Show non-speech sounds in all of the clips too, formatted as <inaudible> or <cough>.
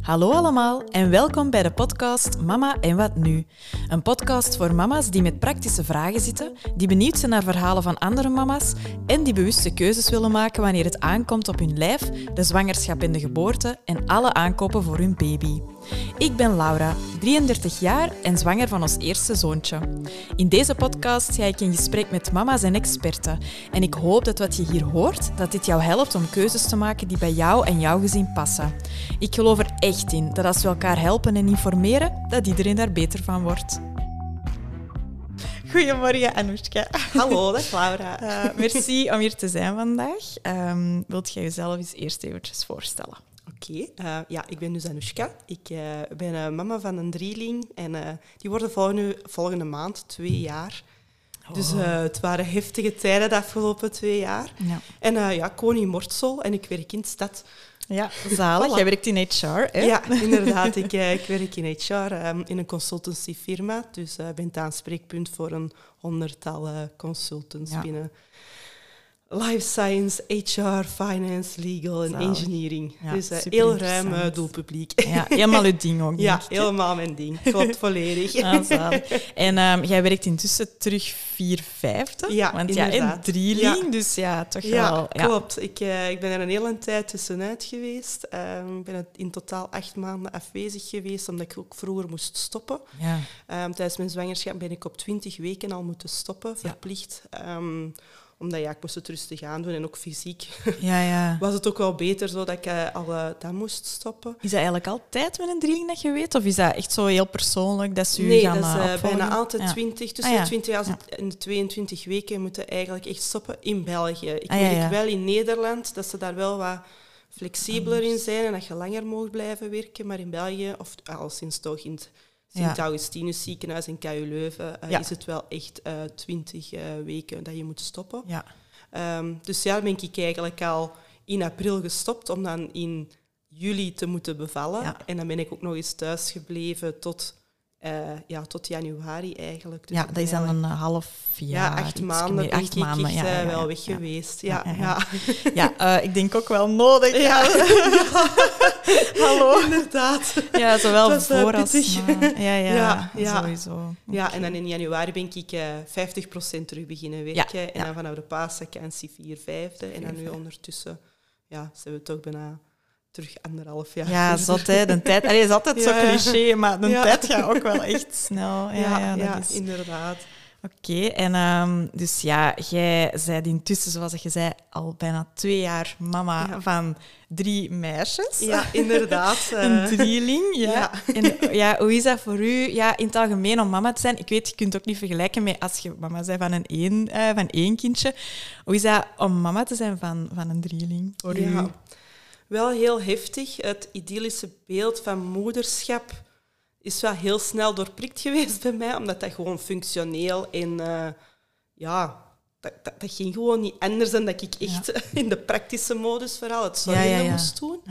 Hallo allemaal en welkom bij de podcast Mama en wat nu? Een podcast voor mama's die met praktische vragen zitten, die benieuwd zijn naar verhalen van andere mama's en die bewuste keuzes willen maken wanneer het aankomt op hun lijf, de zwangerschap en de geboorte en alle aankopen voor hun baby. Ik ben Laura, 33 jaar en zwanger van ons eerste zoontje. In deze podcast ga ik in gesprek met mama's en experten. En ik hoop dat wat je hier hoort, dat dit jou helpt om keuzes te maken die bij jou en jouw gezin passen. Ik geloof er echt in dat als we elkaar helpen en informeren, dat iedereen daar beter van wordt. Goedemorgen, Anoushka. Hallo, dag Laura. Uh, merci om hier te zijn vandaag. Um, wilt jij jezelf eens eerst eventjes voorstellen? Oké, okay. uh, ja, ik ben dus Anoushka. Ik uh, ben uh, mama van een drieling en die worden volgende, volgende maand twee jaar. Oh. Dus het waren heftige tijden de afgelopen twee jaar. Ja. En ja, in Mortsel en ik werk in de stad. Ja, zalig. Voilà. Jij werkt in HR, hè? Ja, <laughs> inderdaad. ik, ik werk in HR, um, in een consultancyfirma. Dus ik ben het aanspreekpunt voor een honderdtal consultants ja. binnen life science, HR, finance, legal en engineering. Ja, dus uh, heel ruim uh, doelpubliek. Ja, helemaal uw ding ook. <laughs> ja, helemaal mijn ding. Klopt volledig. <laughs> Ah, en um, jij werkt intussen terug vier vijfde. Ja, Want inderdaad. ja, in drieling, ja. dus ja, toch ja, wel. Ja, klopt. Ik, uh, ik ben er een hele tijd tussenuit geweest. Uh, ik ben in totaal acht maanden afwezig geweest, omdat ik ook vroeger moest stoppen. Ja. Um, tijdens mijn zwangerschap ben ik op twintig weken al moeten stoppen, verplicht. Um, omdat ja, ik moest het rustig aandoen en ook fysiek <laughs> ja, ja. was het ook wel beter zo dat ik uh, al uh, dat moest stoppen. Is dat eigenlijk altijd met een drieling dat je weet? Of is dat echt zo heel persoonlijk dat ze u nee, gaan dat is uh, bijna altijd ja. 20. Tussen ah, de 20 als en de 22 weken moeten eigenlijk echt stoppen in België. Ik ah, weet wel in Nederland dat ze daar wel wat flexibeler in zijn en dat je langer mag blijven werken. Maar in België, of al sinds toch in het Sint-Augustinus ziekenhuis in KU Leuven uh, ja. is het wel echt twintig uh, uh, weken dat je moet stoppen. Ja. Um, dus ja, ben ik eigenlijk al in april gestopt om dan in juli te moeten bevallen. En dan ben ik ook nog eens thuis gebleven tot, ja, tot januari eigenlijk. Dus ja, dat is dan een half jaar. Ja, acht maanden meer, ik maanden, echt ja, wel weg geweest. Ja, ja, ja. <laughs> ik denk ook wel nodig. Ja. <laughs> <laughs> Hallo. Inderdaad. Ja, zowel is, voor uh, als na. Ja, ja, Ja, sowieso. Ja, en dan in januari ben ik uh, 50% terug beginnen werken. En dan vanaf de paasvakantie vier vijfde. En dan nu ondertussen ja, zijn we toch bijna terug anderhalf jaar. Ja, zot hè. De tijd, allee, is altijd zo cliché, maar de Ja. tijd gaat ook wel echt snel. Ja, ja, dat is... inderdaad. Oké, en ehm, dus ja, jij bent intussen, zoals je zei, al bijna twee jaar mama Ja. van drie meisjes. Ja, inderdaad. <laughs> eh. Een drieling, ja. ja. En ja, hoe is dat voor u ja, in het algemeen om mama te zijn? Ik weet, je kunt het ook niet vergelijken met als je mama bent van een één, eh, van één kindje. Hoe is dat om mama te zijn van, van een drieling voor u? Wel heel heftig. Het idyllische beeld van moederschap is wel heel snel doorprikt geweest bij mij, omdat dat gewoon functioneel en eh, ja, dat, dat, dat ging gewoon niet anders dan dat ik echt <laughs> in de praktische modus vooral het zorgen Ja, moest doen.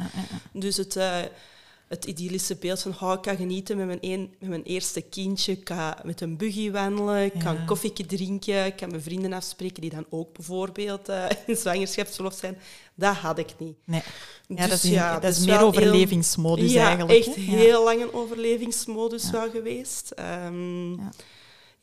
Dus het, eh, het idyllische beeld van oh, ik kan genieten met mijn, een, met mijn eerste kindje, ik kan met een buggy wandelen, ik kan Ja. koffietje drinken, ik kan mijn vrienden afspreken die dan ook bijvoorbeeld eh, <laughs> in zwangerschapsverlof zijn. Dat had ik niet. Nee. Ja, Dus dat is, ja, dat is dus meer wel heel- overlevingsmodus ja, eigenlijk. echt heel lang een overlevingsmodus wel geweest. Ehm,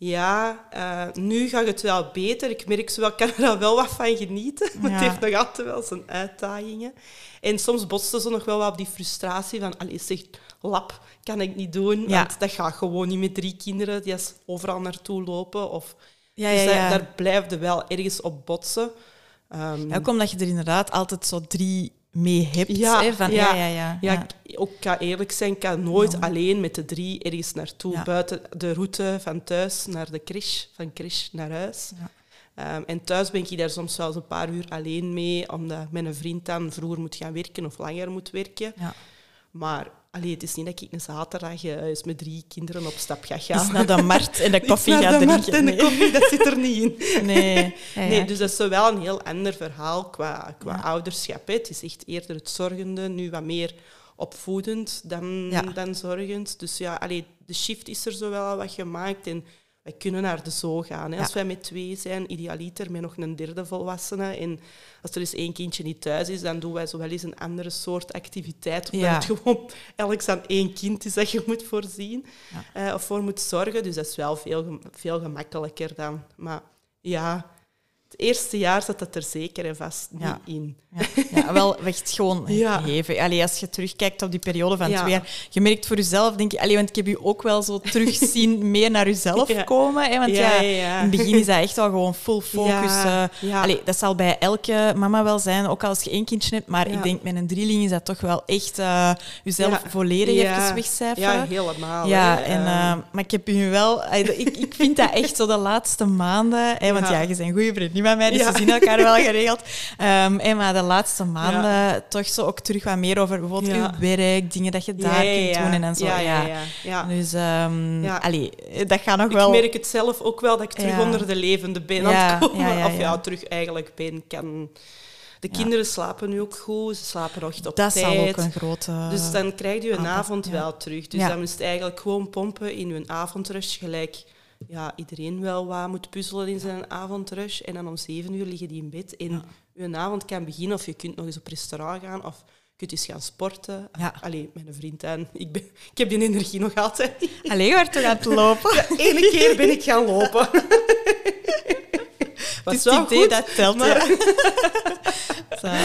Ja. eh, nu gaat het wel beter. Ik merk zo wel, ik kan er wel wat van genieten. <laughs> Maar het heeft nog altijd wel zijn uitdagingen. En soms botste ze nog wel wat op die frustratie van... Allee, zeg, lap kan ik niet doen, Ja. want dat gaat gewoon niet met drie kinderen die als overal naartoe lopen. Of, Ja, dus ja. daar blijft wel ergens op botsen. Ja, Ook omdat je er inderdaad altijd zo drie mee hebt. Ja, hè, van, ja. ja, ja, ja, ook kan eerlijk zijn, ik kan nooit Ja. alleen met de drie ergens naartoe. Buiten de route van thuis naar de crash, van crash naar huis. Ehm, en thuis ben ik daar soms wel eens een paar uur alleen mee, omdat mijn vriend dan vroeger moet gaan werken of langer moet werken. Ja. Maar allee, het is niet dat ik een zaterdag eh, eens met drie kinderen op stap ga gaan. Is naar de markt en de <laughs> koffie naar de drinken. en de koffie, dat zit er niet in. Nee. <laughs> nee. Ja, ja. Nee, dus dat is wel een heel ander verhaal qua, qua Ja. ouderschap. Hè. Het is echt eerder het zorgende, nu wat meer opvoedend dan, dan zorgend. Dus ja, allee, de shift is er zo wel wat gemaakt. En wij kunnen naar de zoo gaan. Hè. Als wij met twee zijn, idealiter met nog een derde volwassene. En als er eens één kindje niet thuis is, dan doen wij zo wel eens een andere soort activiteit. Omdat het gewoon elk aan één kind is dat je moet voorzien eh, of voor moet zorgen. Dus dat is wel veel, veel gemakkelijker dan. Maar ja, het eerste jaar zat dat er zeker en vast Ja. niet in. Ja, ja, wel echt gewoon <laughs> Ja. hevig. Allee, als je terugkijkt op die periode van twee jaar, je merkt voor jezelf, denk je, allee, want ik heb je ook wel zo terugzien <laughs> meer naar jezelf komen. Hè, want ja, in het begin is dat echt wel gewoon full <laughs> focus. Eh. Allee, dat zal bij elke mama wel zijn, ook als je één kindje hebt. Maar ik denk met een drieling is dat toch wel echt eh jezelf volledig Ja. even wegcijferen. Ja, helemaal. Ja, hè. en, Ehm, eh, maar ik heb je wel... Ik, ik vind dat echt zo de laatste maanden... Hè, want ja, Ja. je bent een goede vriendin bij mij, dus Ja. we zien elkaar wel <laughs> geregeld. Ehm, hè, maar de laatste maanden toch zo ook terug wat meer over bijvoorbeeld Ja. uw werk, dingen dat je daar ja, ja, kunt ja. doen en zo. Ja, Ja, ja, ja. ja. Dus Ja. allee, dat gaat nog Ik wel... merk het zelf ook wel dat ik terug Ja. onder de levende ben Ja, aan het komen. ja, ja, Of ja, ja. terug eigenlijk ben. Kan... De Ja. kinderen slapen nu ook goed, ze slapen nog op dat tijd. zal ook een grote... Dus dan krijg je een avond ja. wel terug. Dus Ja. dan is het eigenlijk gewoon pompen in je avondrush. Gelijk ja, iedereen wel wat moet puzzelen in zijn avondrush. En dan om zeven uur liggen die in bed. En je avond kan beginnen of je kunt nog eens op restaurant gaan of je kunt eens gaan sporten. Ja. Allee, mijn vriend en ik, ben, ik heb die energie nog altijd. Allee, je werd toch aan het lopen? Ene keer ben ik gaan lopen. <laughs> Was Dus wel idee goed, dat telt, maar- ja. <laughs> Ja.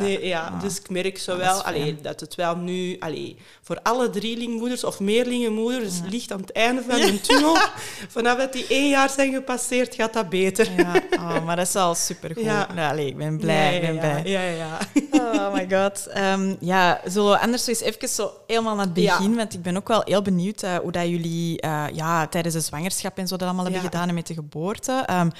Nee, ja, Ah. dus ik merk zo Ah, wel dat is allee, dat het wel nu allee, voor alle drielingmoeders of meerlingenmoeders ligt aan het einde van hun tunnel. <laughs> Vanaf dat die één jaar zijn gepasseerd, gaat dat beter. Ja, oh, maar dat is wel supergoed. Ja. Ja. allee, ik ben blij, ik ben ja, blij. Ja, ja, ja. <laughs> Oh my god. Ehm, ja, zullen we anders eens even zo helemaal naar het Ja. begin, want ik ben ook wel heel benieuwd eh, hoe dat jullie eh, ja, tijdens de zwangerschap en zo dat allemaal hebben Ja. gedaan en met de geboorte. Ehm,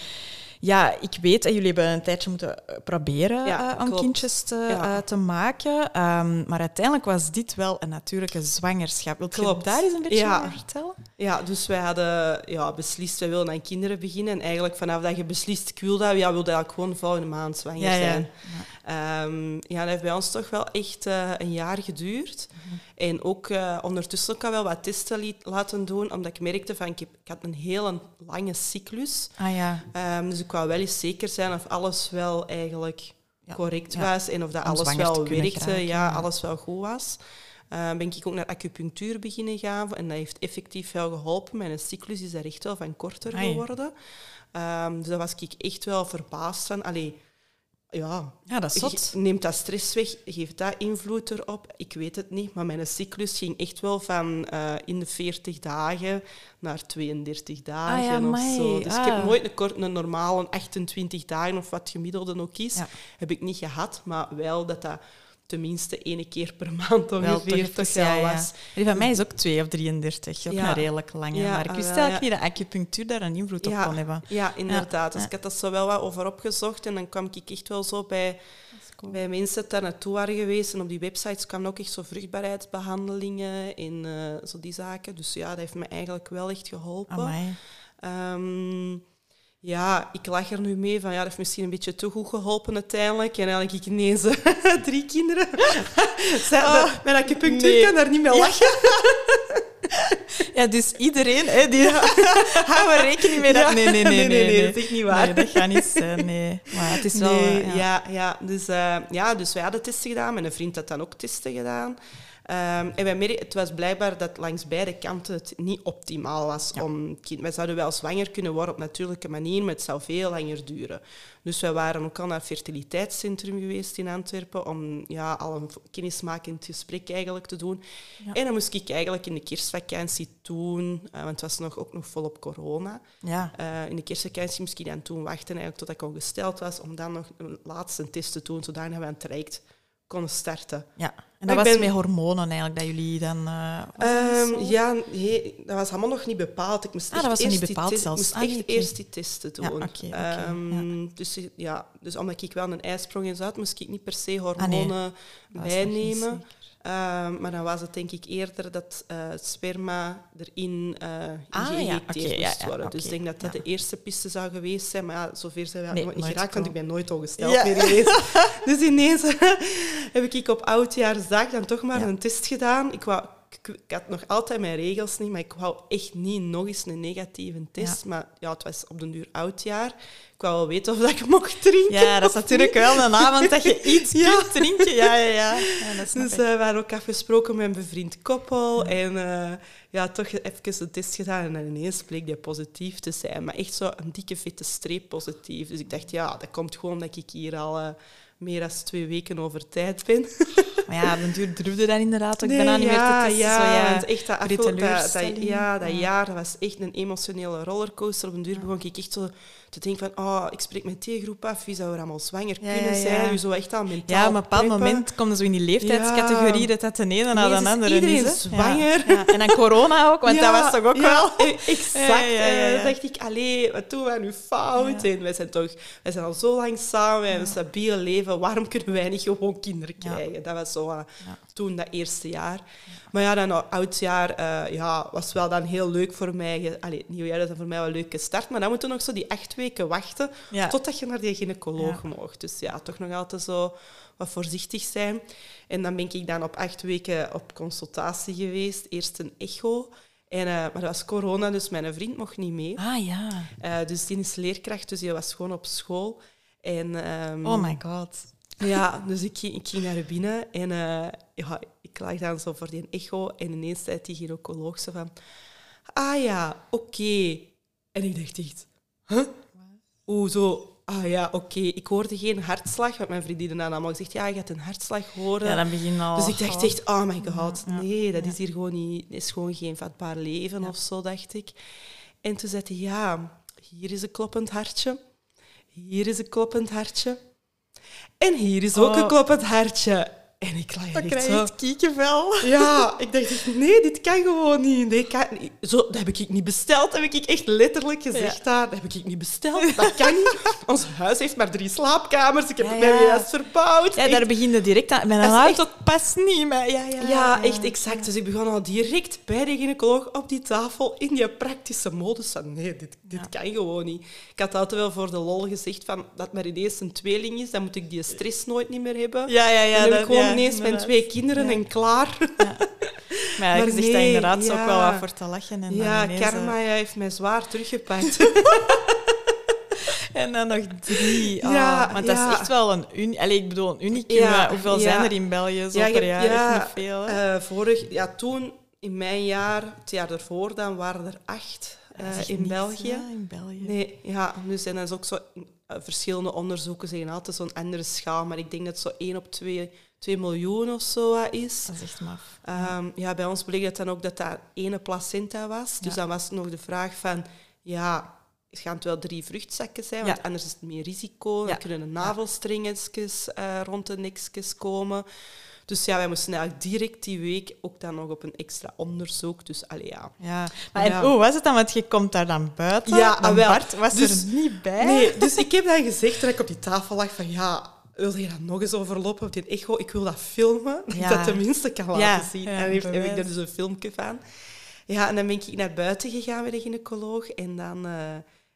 ja, ik weet dat jullie hebben een tijdje moeten eh, proberen Ja, eh, om kindjes te, Ja. eh, te maken. Ehm, maar uiteindelijk was dit wel een natuurlijke zwangerschap. Wilt je Klopt. daar eens een beetje Ja. over vertellen? Ja, dus wij hadden ja, beslist, we willen aan kinderen beginnen. En eigenlijk vanaf dat je beslist, ik wil dat, ja, wilde eigenlijk gewoon volgende maand zwanger Ja, ja. zijn. Ehm, ja, dat heeft bij ons toch wel echt eh, een jaar geduurd. Mhm. En ook eh, ondertussen ook al wel wat testen liet, laten doen, omdat ik merkte van, ik, heb, ik had een hele lange cyclus. Ah ja, Ehm, dus ik wou wel eens zeker zijn of alles wel eigenlijk Ja. correct Ja. was en of dat Om alles wel werkte, geraken, ja, ja. alles wel goed was. Ehm, ben ik ook naar acupunctuur beginnen gaan en dat heeft effectief wel geholpen. Mijn cyclus is er echt wel van korter Ai. geworden. Dus daar was ik echt wel verbaasd van. Allee, ja, ja, dat is zot. neemt dat stress weg? Geeft dat invloed erop? Ik weet het niet, maar mijn cyclus ging echt wel van eh, in de 40 dagen naar 32 dagen Ah ja, of zo. Dus ik Ah. heb nooit een, kort, een normale 28 dagen of wat gemiddelde ook is, Ja. heb ik niet gehad, maar wel dat dat tenminste één keer per <laughs> maand ongeveer toch ja, was. Die van mij is ook 2 of 33, ook Ja. een redelijk lange. Maar ik wist wel, eigenlijk niet dat acupunctuur daar een invloed op kon hebben. Ja, inderdaad. Dus ik had dat zo wel wat over opgezocht en dan kwam ik echt wel zo bij, bij mensen dat daar naartoe waren geweest. En op die websites kwamen ook echt zo vruchtbaarheidsbehandelingen en eh, zo die zaken. Dus ja, dat heeft me eigenlijk wel echt geholpen. Amai. Ja, ik lach er nu mee van ja, dat heeft misschien een beetje te goed geholpen uiteindelijk. En eigenlijk ik ineens eh, <laughs> drie kinderen. <laughs> Zij, de- mijn acupunctuur nee. kan daar niet mee lachen. <laughs> Ja, dus iedereen, hè, die er rekening mee. Dat... Ja. Nee, nee, nee, nee, Nee, nee, dat is niet waar. Nee, dat gaat niet zijn, nee. Maar het is wel... Eh, ja. Ja, dus, eh, ja, dus wij hadden testen gedaan. Mijn vriend had dan ook testen gedaan. Ehm, en wij het was blijkbaar dat langs beide kanten het niet optimaal was om kind. Wij zouden wel zwanger kunnen worden op natuurlijke manier, maar het zou veel langer duren. Dus wij waren ook al naar het fertiliteitscentrum geweest in Antwerpen om ja, al een kennismakend gesprek eigenlijk te doen. Ja. En dan moest ik eigenlijk in de kerstvakantie toen, eh, want het was nog, ook nog volop corona, Ja. eh, in de kerstvakantie moest ik dan toen wachten eigenlijk tot ik ongesteld was, om dan nog een laatste test te doen, zodat we aan het traject konden starten. ja. En dat ik was ben- met hormonen eigenlijk, dat jullie dan... eh, Ehm, ja, nee, dat was allemaal nog niet bepaald. Ik moest Ah, echt dat was nog niet bepaald test- zelfs. Ik moest Ah, echt nee, eerst die testen doen. Ja, oké, Ehm, Dus, ja, dus omdat ik wel een ijsprong in zat, moest ik niet per se Ah, nee. hormonen niet bijnemen. Ehm, maar dan was het denk ik eerder dat eh, sperma erin eh Ah, geïnjecteerd ja, moest worden. Dus ik denk dat dat de eerste piste zou geweest zijn. Maar ja, zover zijn we Nee, nooit niet geraakt, want ik ben nooit ongesteld meer geweest. <laughs> dus ineens <laughs> heb ik op oudjaarsdag dan toch maar een test gedaan. Ik, wou, ik had nog altijd mijn regels niet, maar ik wou echt niet nog eens een negatieve test. Maar ja, het was op den duur oudjaar. Ik wou wel weten of dat ik <laughs> mocht drinken. Ja, dat is natuurlijk niet. wel een avond dat je <laughs> iets Ja. kunt drinken. Ja, ja, ja. ja dat snap Dus eh, we hadden ook afgesproken met een bevriend koppel. En eh, ja, toch even een test gedaan. En dan ineens bleek die positief te zijn. Maar echt zo een dikke vette streep positief. Dus ik dacht, ja, dat komt gewoon dat ik hier al eh, meer dan twee weken over tijd ben. <laughs> Maar ja, op den duur durfde dat inderdaad ook Nee, bijna niet ja, meer te testen. Ja, zo, ja. want echt dat, afgelopen- ja, dat Ja. jaar dat was echt een emotionele rollercoaster. Op een duur begon ik echt zo te denken van, oh, ik spreek met die groep af, wie zou er allemaal zwanger Ja, kunnen ja, ja. zijn? Nu zo echt al mentaal Ja, op een bepaald moment komt er zo in die leeftijdscategorie Ja. dat dat de ene Ineens de andere iedereen is. hè. zwanger. Ja, ja. En dan corona ook, want Ja, dat was toch ook ja, wel... e- <laughs> Exact. Ja, ja, ja, ja. En dan dacht ik, allee, wat doen wij nu fout? Ja. En wij zijn toch wij zijn al zo lang samen, we hebben een stabiel leven. Waarom kunnen wij niet gewoon kinderen Ja. krijgen? Dat was zo uh, Ja. toen, dat eerste jaar. Maar ja, dan oudjaar eh, ja, was wel dan heel leuk voor mij. Allee, nieuwjaar is dan voor mij wel een leuke start. Maar dan moeten we nog zo die acht weken wachten Ja. totdat je naar die gynaecoloog mocht. Dus ja, toch nog altijd zo wat voorzichtig zijn. En dan ben ik dan op acht weken op consultatie geweest. Eerst een echo. En, eh, maar dat was corona, dus mijn vriend mocht niet mee. Ah ja. Eh, dus die is leerkracht, dus die was gewoon op school. En, ehm, Oh my god. ja, dus ik, ging- ik ging naar binnen en eh, ja, ik lag dan zo voor die echo en ineens zei die gynaecoloog van... Ah ja, oké. En ik dacht echt... Huh? Oeh, zo... Ah ja, oké. Ik hoorde geen hartslag, want mijn vriendinnen hadden allemaal gezegd... Ja, je gaat een hartslag horen. Ja, dan begin al... Dus ik dacht oh. echt, oh my god, nee, dat is hier gewoon niet, is gewoon geen vatbaar leven of zo, dacht ik. En toen zei hij, ja, hier is een kloppend hartje, hier is een kloppend hartje en hier is ook Oh. een kloppend hartje. En ik lag Dan krijg je het kiekenvel. Ja, <laughs> ik dacht nee, dit kan gewoon niet. Nee, kan niet. Zo, dat heb ik niet besteld, heb ik echt letterlijk gezegd Ja. daar. Dat heb ik niet besteld, dat kan niet. <laughs> Ons huis heeft maar drie slaapkamers, ik heb Ja, ja. mij juist verbouwd. Ja, Echt. daar begin je direct aan. Mijn Dat is auto past niet, maar ja, ja. Ja, echt exact. Dus ik begon al direct bij de gynaecoloog op die tafel in die praktische modus van nee, dit, dit kan gewoon niet. Ik had altijd wel voor de lol gezegd van dat maar ineens een tweeling is, dan moet ik die stress nooit niet meer hebben. Ja, ja, ja. dan heb dat- ik gewoon ineens mijn inderdaad. twee kinderen en klaar. <laughs> Maar, ja, Maar je zegt dat nee, inderdaad zo ook wel wat voor te lachen. En ja, ineens, eh, karma ja, heeft mij zwaar teruggepakt. <laughs> En dan nog drie. Oh, Ja, want dat ja. is echt wel een. Allee, ik bedoel, een unicum. Ja, maar hoeveel zijn er in België zo per jaar? ja, Echt niet veel. Eh, vorig, ja, toen, in mijn jaar, het jaar ervoor, dan waren er acht Dat eh, in niks, België. in België. Nee, ja, dus en dat is ook zo... eh, verschillende onderzoeken zeggen altijd zo'n andere schaal, maar ik denk dat zo 1 op 2, 2 miljoen of zo is. Dat is echt maf. Ehm, ja, bij ons bleek dat dan ook dat dat ene placenta was. Dus Ja. dan was nog de vraag van... Ja, gaan het wel drie vruchtzakken zijn, want Ja. anders is het meer risico. Ja. Dan kunnen de navelstrengetjes eh, rond de nekjes komen. Dus ja, wij moesten eigenlijk direct die week ook dan nog op een extra onderzoek. Dus allee, ja. Ja. Maar en hoe was het dan? Want je komt daar dan buiten. Ja, Dan wel. Bart was Dus- er niet bij. Nee, dus ik heb dan gezegd toen ik op die tafel lag van ja, wil je dat nog eens overlopen op die echo? Ik wil dat filmen, <laughs> dat ik dat tenminste kan laten zien. en heeft, heb ik daar dus een filmpje van. Ja, en dan ben ik naar buiten gegaan met de gynaecoloog en dan eh,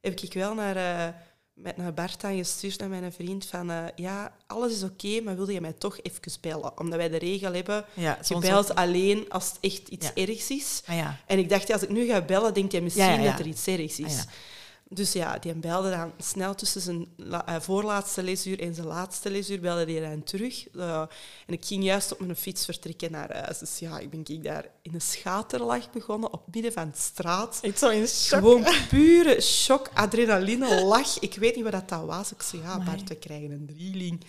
heb ik wel naar, eh, met naar Bart aan gestuurd, naar mijn vriend, van eh, ja, alles is oké, maar wilde je mij toch even bellen? Omdat wij de regel hebben, Ja, je belt alleen als het echt iets Ja. ergs is. Ah, ja. En ik dacht, als ik nu ga bellen, denkt hij misschien dat er iets ergs is. Ah, ja. Dus ja, die belde dan snel tussen zijn eh, voorlaatste lesuur en zijn laatste lesuur, belde hij dan terug. Eh, en ik ging juist op mijn fiets vertrekken naar huis. Dus ja, ik ben ik daar in een schaterlach begonnen, op midden van de straat. Echt zo in shock. Gewoon pure shock, adrenaline, lach. Ik weet niet wat dat, was. Ik zei, ja. Bart, we krijgen een drieling.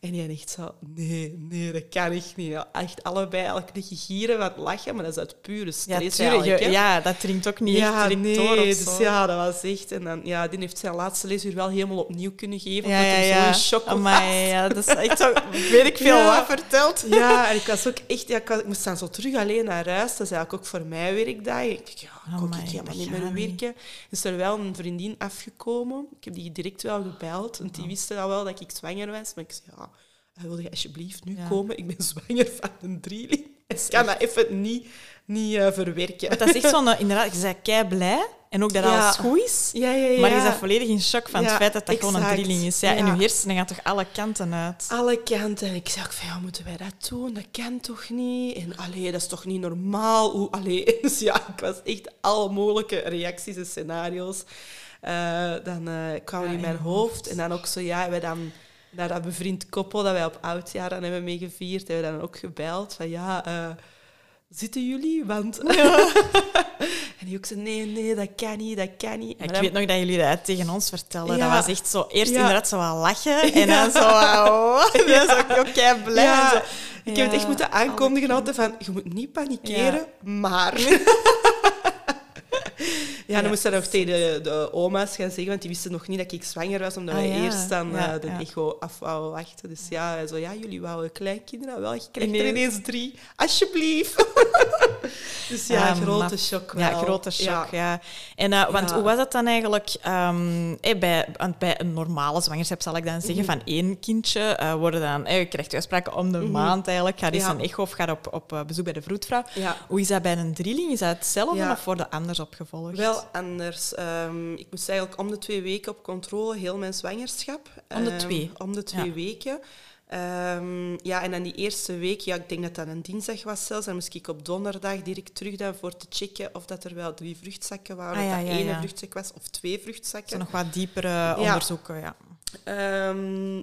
En die echt zo, nee, nee, dat kan echt niet. Ja, echt allebei eigenlijk liggen gieren het lachen, maar dat is uit pure Ja, stress tuurlijk. eigenlijk, je- hè. ja, dat dringt ook niet Ja, echt direct nee, door dus ja, dat was echt... En dan, ja, die heeft zijn laatste lesuur wel helemaal opnieuw kunnen geven, ja, omdat ja, ja. zo in shock was. Amai, ja, dat is echt zo... Weet ik veel Ja. wat verteld. Ja, <laughs> en ik was ook echt... Ja, ik, was- ik moest dan zo terug alleen naar huis. Dat is eigenlijk ook voor mij werkdag. Ik dacht, ja, kon ik helemaal niet meer werken. Is er wel een vriendin afgekomen. Ik heb die direct wel gebeld, want die wisten al wel dat ik zwanger was. Maar ik zei, ja, wil je alsjeblieft nu Ja. komen? Ik ben zwanger van een drieling. Ik kan dat even niet niet uh, verwerken. Maar dat is echt zo'n, uh, inderdaad, je bent kei blij en ook dat Ja. alles goed is. Ja, ja, ja. Maar je bent volledig in shock van het feit dat dat gewoon een exact. drilling is. Ja, En je hersenen gaan toch alle kanten uit. alle kanten. En ik zei ook van, ja, moeten wij dat doen? Dat kan toch niet? En allee, dat is toch niet normaal? Hoe, allee. <laughs> Dus ja, ik was echt alle mogelijke reacties en scenario's. eh, dan eh kwamen Ja, in mijn hoofd. En dan ook zo, ja, wij dan naar dat bevriend koppel dat wij op oudjaar dan hebben meegevierd, hebben we dan ook gebeld van, ja, eh, zitten jullie? Want... <laughs> <laughs> en die ook zei, nee, nee, dat kan niet, dat kan niet. Ja, ik dan- weet nog dat jullie dat tegen ons vertelden. Ja. Dat was echt zo... Eerst inderdaad zo wat lachen en dan zo... Oh, <laughs> dat is ook blij. Zo. ik heb het echt moeten aankondigen altijd van, je moet niet panikeren, maar... Ja, dan moest dat nog tegen de, de oma's gaan zeggen, want die wisten nog niet dat ik zwanger was, omdat Ah, we ja. eerst dan eh, de echo af wouden wachten. Dus ja, zo, ja, jullie wouden kleinkinderen, wel, je krijgt er Ineens. drie. Alsjeblieft. <laughs> dus ja, Ah, grote maar- shock wel. Ja, grote shock, ja. En, eh, want hoe was dat dan eigenlijk ehm, eh, bij, bij een normale zwangerschap, zal ik dan zeggen, Mhm. van één kindje, worden dan, eh, je krijgt uitspraken om de maand eigenlijk, gaat eens Mhm. Ja. een echo of gaat op, op bezoek bij de vroedvrouw. Ja. Hoe is dat bij een drilling? Is dat hetzelfde Ja. of worden anders opgevolgd? Wel anders. Ehm, ik moest eigenlijk om de twee weken op controle, heel mijn zwangerschap. Om de Ehm, twee? om de twee Ja. weken. Ehm, ja, en dan die eerste week, ja, ik denk dat dat een dinsdag was zelfs, dan moest ik op donderdag direct terug dan voor te checken of dat er wel drie vruchtzakken waren, Ah, of dat ja, één ja. vruchtzak was of twee vruchtzakken. nog wat diepere onderzoeken, ja.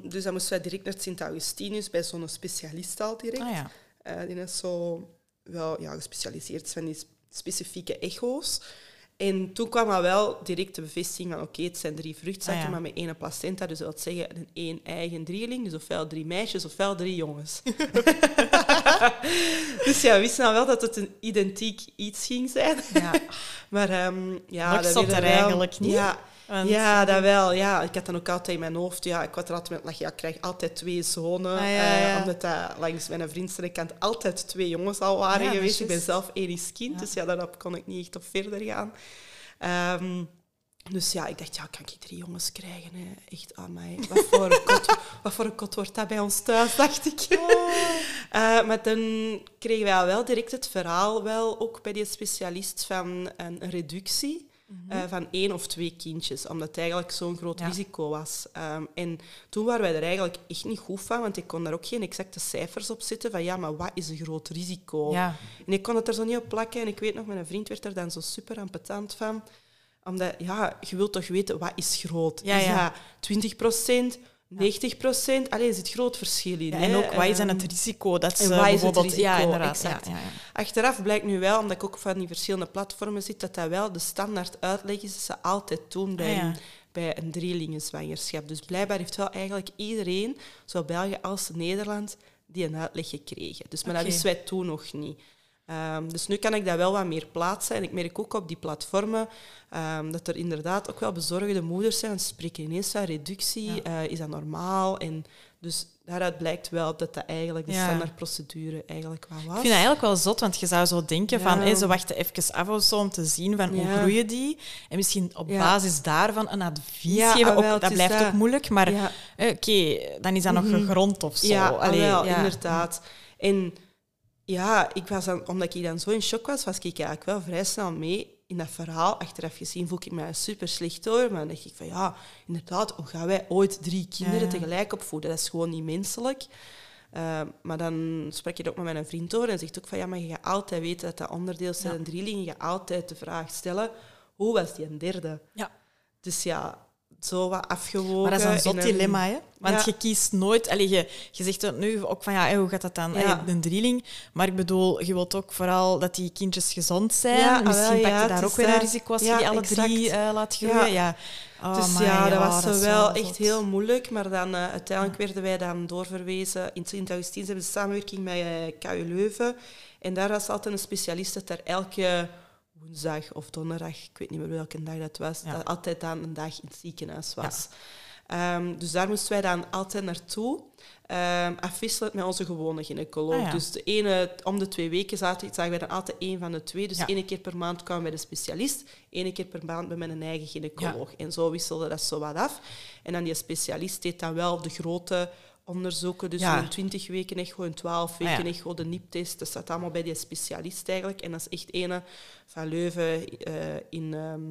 Dus dan moesten wij direct naar Sint-Augustinus bij zo'n specialist al direct. Ah. Eh, die is zo wel ja, gespecialiseerd van die specifieke echo's. En toen kwam al wel direct de bevestiging van oké, het zijn drie vruchtzakken, Ah, ja. maar met één placenta. Dus dat wil zeggen een één eigen drieling. Dus ofwel drie meisjes, ofwel drie jongens. <laughs> dus ja, we wisten al wel dat het een identiek iets ging zijn. ja. <laughs> Maar ehm, ja, dat zotter werden wel- eigenlijk niet. Ja, Want- ja, dat wel. Ja, ik had dan ook altijd in mijn hoofd... Ja, ik had er altijd met lachen. Ja, ik krijg altijd twee zonen. Ah, ja, ja. eh, omdat dat langs mijn vriendste kant altijd twee jongens al waren Ja, geweest. Ik ben zelf enisch kind, dus ja, daarop kon ik niet echt op verder gaan. Ehm, dus ja, ik dacht, ja, kan ik drie jongens krijgen? Hè? Echt, aan mij. Wat voor, een kot, <laughs> wat voor een kot wordt dat bij ons thuis, dacht ik. <laughs> Eh, maar dan kregen wij al wel direct het verhaal wel ook bij die specialist van een reductie eh, van één of twee kindjes, omdat het eigenlijk zo'n groot Ja. risico was. Ehm, en toen waren wij er eigenlijk echt niet goed van, want ik kon daar ook geen exacte cijfers op zetten van ja, maar wat is een groot risico? Ja. En ik kon het er zo niet op plakken. En ik weet nog, mijn vriend werd er dan zo super ampetant van. Omdat, ja, je wilt toch weten, wat is groot? Ja, is ja. dat 20 procent, 90 procent? Allee, er zit groot verschil in. Ja, en ook, wat is dan Ehm, het risico dat ze is het bijvoorbeeld... Ja, risico? inderdaad. Exact. Ja, ja, ja. Achteraf blijkt nu wel, omdat ik ook van die verschillende platformen zit, dat dat wel de standaard uitleg is dat ze altijd doen bij, Ah, ja. een, bij een drielingenzwangerschap. Dus blijkbaar heeft wel eigenlijk iedereen, zowel België als Nederland, die een uitleg gekregen. Dus, maar dat wisten wij toen nog niet. Ehm, dus nu kan ik dat wel wat meer plaatsen. En ik merk ook op die platformen ehm, dat er inderdaad ook wel bezorgde moeders zijn. Ze spreken ineens van reductie. Ja. eh, is dat normaal? En dus daaruit blijkt wel dat dat eigenlijk de Ja. standaardprocedure eigenlijk wel was. Ik vind dat eigenlijk wel zot, want je zou zo denken Ja. van, hé, ze wachten even af of zo om te zien van hoe groeien die. En misschien op basis daarvan een advies geven. Ook, dat blijft dat. ook moeilijk, maar eh, oké, dan is dat nog Mhm. gegrond of zo. Ja, Allee, inderdaad. En ja, ik was dan, omdat ik dan zo in shock was, was ik eigenlijk wel vrij snel mee in dat verhaal. Achteraf gezien voel ik me super slecht door. Maar dan dacht ik van ja, inderdaad, hoe gaan wij ooit drie kinderen Ja, ja. tegelijk opvoeden? Dat is gewoon niet menselijk. Eh, maar dan sprak je er ook met mijn vriend over en zegt ook van ja, maar je gaat altijd weten dat dat onderdeel van Ja. een drieling. Je gaat altijd de vraag stellen, hoe was die een derde? Ja. Dus ja, zo wat afgewogen. Maar dat is een zot dilemma, hè? Want Ja. je kiest nooit... Allee, je, je zegt nu ook van, ja, hoe gaat dat dan? Ja. Allee, een drieling. Maar ik bedoel, je wilt ook vooral dat die kindjes gezond zijn. Ja, Misschien pak je daar ook weer een risico als je die alle exact. drie eh, laat groeien. Ja. Ja. Oh, dus amai, ja, dat was dat wel zot. echt heel moeilijk. Maar dan eh, uiteindelijk werden wij dan doorverwezen. In Sint-Augustins hebben ze samenwerking met eh, KU Leuven. En daar was altijd een specialist dat daar elke woensdag of donderdag, ik weet niet meer welke dag dat was, Ja. dat altijd dan een dag in het ziekenhuis was. Ehm, dus daar moesten wij dan altijd naartoe. ehm afwisselend met onze gewone gynaecoloog. Ah, ja. Dus de ene, om de twee weken zaten, zagen wij dan altijd één van de twee. Dus één keer per maand kwamen we bij de specialist, één keer per maand bij mijn eigen gynaecoloog. En zo wisselde dat zo wat af. En dan die specialist deed dan wel de grote onderzoeken. Dus Ja. in 20 weken echo, in 12 ja. weken echo, de NIP-test. Dat staat allemaal bij die specialist eigenlijk. En dat is echt ene van Leuven eh, in ehm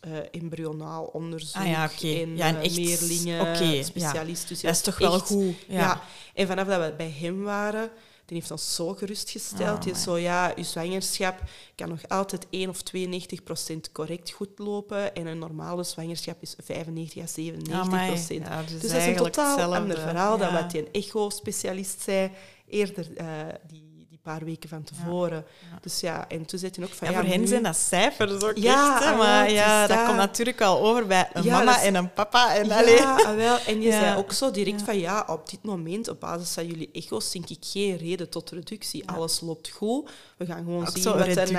eh, embryonaal onderzoek. Ah ja, oké. En Ja, en eh, echt- meerlingen, ja. specialist. Dus Dat is ja, toch wel goed. Ja. Ja. en vanaf dat we bij hem waren, die heeft ons zo gerustgesteld. Oh, die is zo, ja, uw zwangerschap kan nog altijd 1 of 92 procent correct goed lopen. En een normale zwangerschap is 95 à 97 Amai. procent. Ja, dus Dus dat is een totaal hetzelfde. ander verhaal dan Ja. wat die een echo-specialist zei eerder eh, die paar weken van tevoren. Ja. Dus ja, en toen zei hij ook van... Ja, voor hen nu- zijn dat cijfers ook Ja, echt, hè, ah, maar ja, dat dat. komt natuurlijk wel over bij een mama is- en een papa. En. Ja, ah, wel. En je <laughs> zei ook zo direct van ja, op dit moment, op basis van jullie echo's, zie ik geen reden tot reductie. Alles loopt goed. We gaan gewoon Ook zien wat de reductie.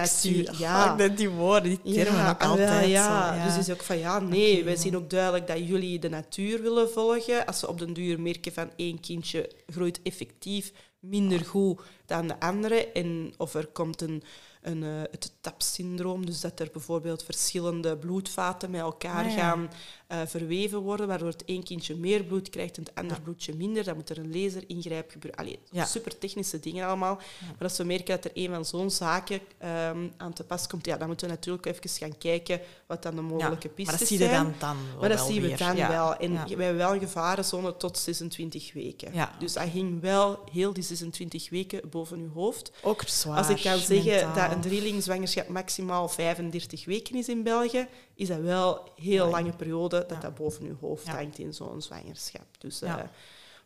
natuur... Ja. Ja, die woorden, die termen ook wel, altijd. ja. Dus is ook van ja, nee, Oké, wij zien ook duidelijk dat jullie de natuur willen volgen. Als ze op den duur merken van één kindje groeit effectief minder goed dan de andere. En of er komt een, een, eh, het TAP-syndroom, dus dat er bijvoorbeeld verschillende bloedvaten met elkaar Ah, ja. gaan eh, verweven worden, waardoor het één kindje meer bloed krijgt en het ander bloedje minder. Dan moet er een laseringrijp gebeuren. Allee, Ja. super technische dingen allemaal. Maar als we merken dat er een van zo'n zaken ehm, aan te pas komt, ja, dan moeten we natuurlijk even gaan kijken wat dan de mogelijke pistes Maar dat zie je zijn. dan, dan wel Maar dat zien we dan wel. En Ja. we hebben wel een gevarenzone tot 26 weken. Ja. Dus dat ging wel heel die 26 weken boven uw hoofd. Ook zwaar. Als ik kan zeggen mentaal. dat een drielingzwangerschap maximaal 35 weken is in België, is dat wel een heel Lang. lange periode dat dat boven uw hoofd hangt in zo'n zwangerschap. Dus, eh,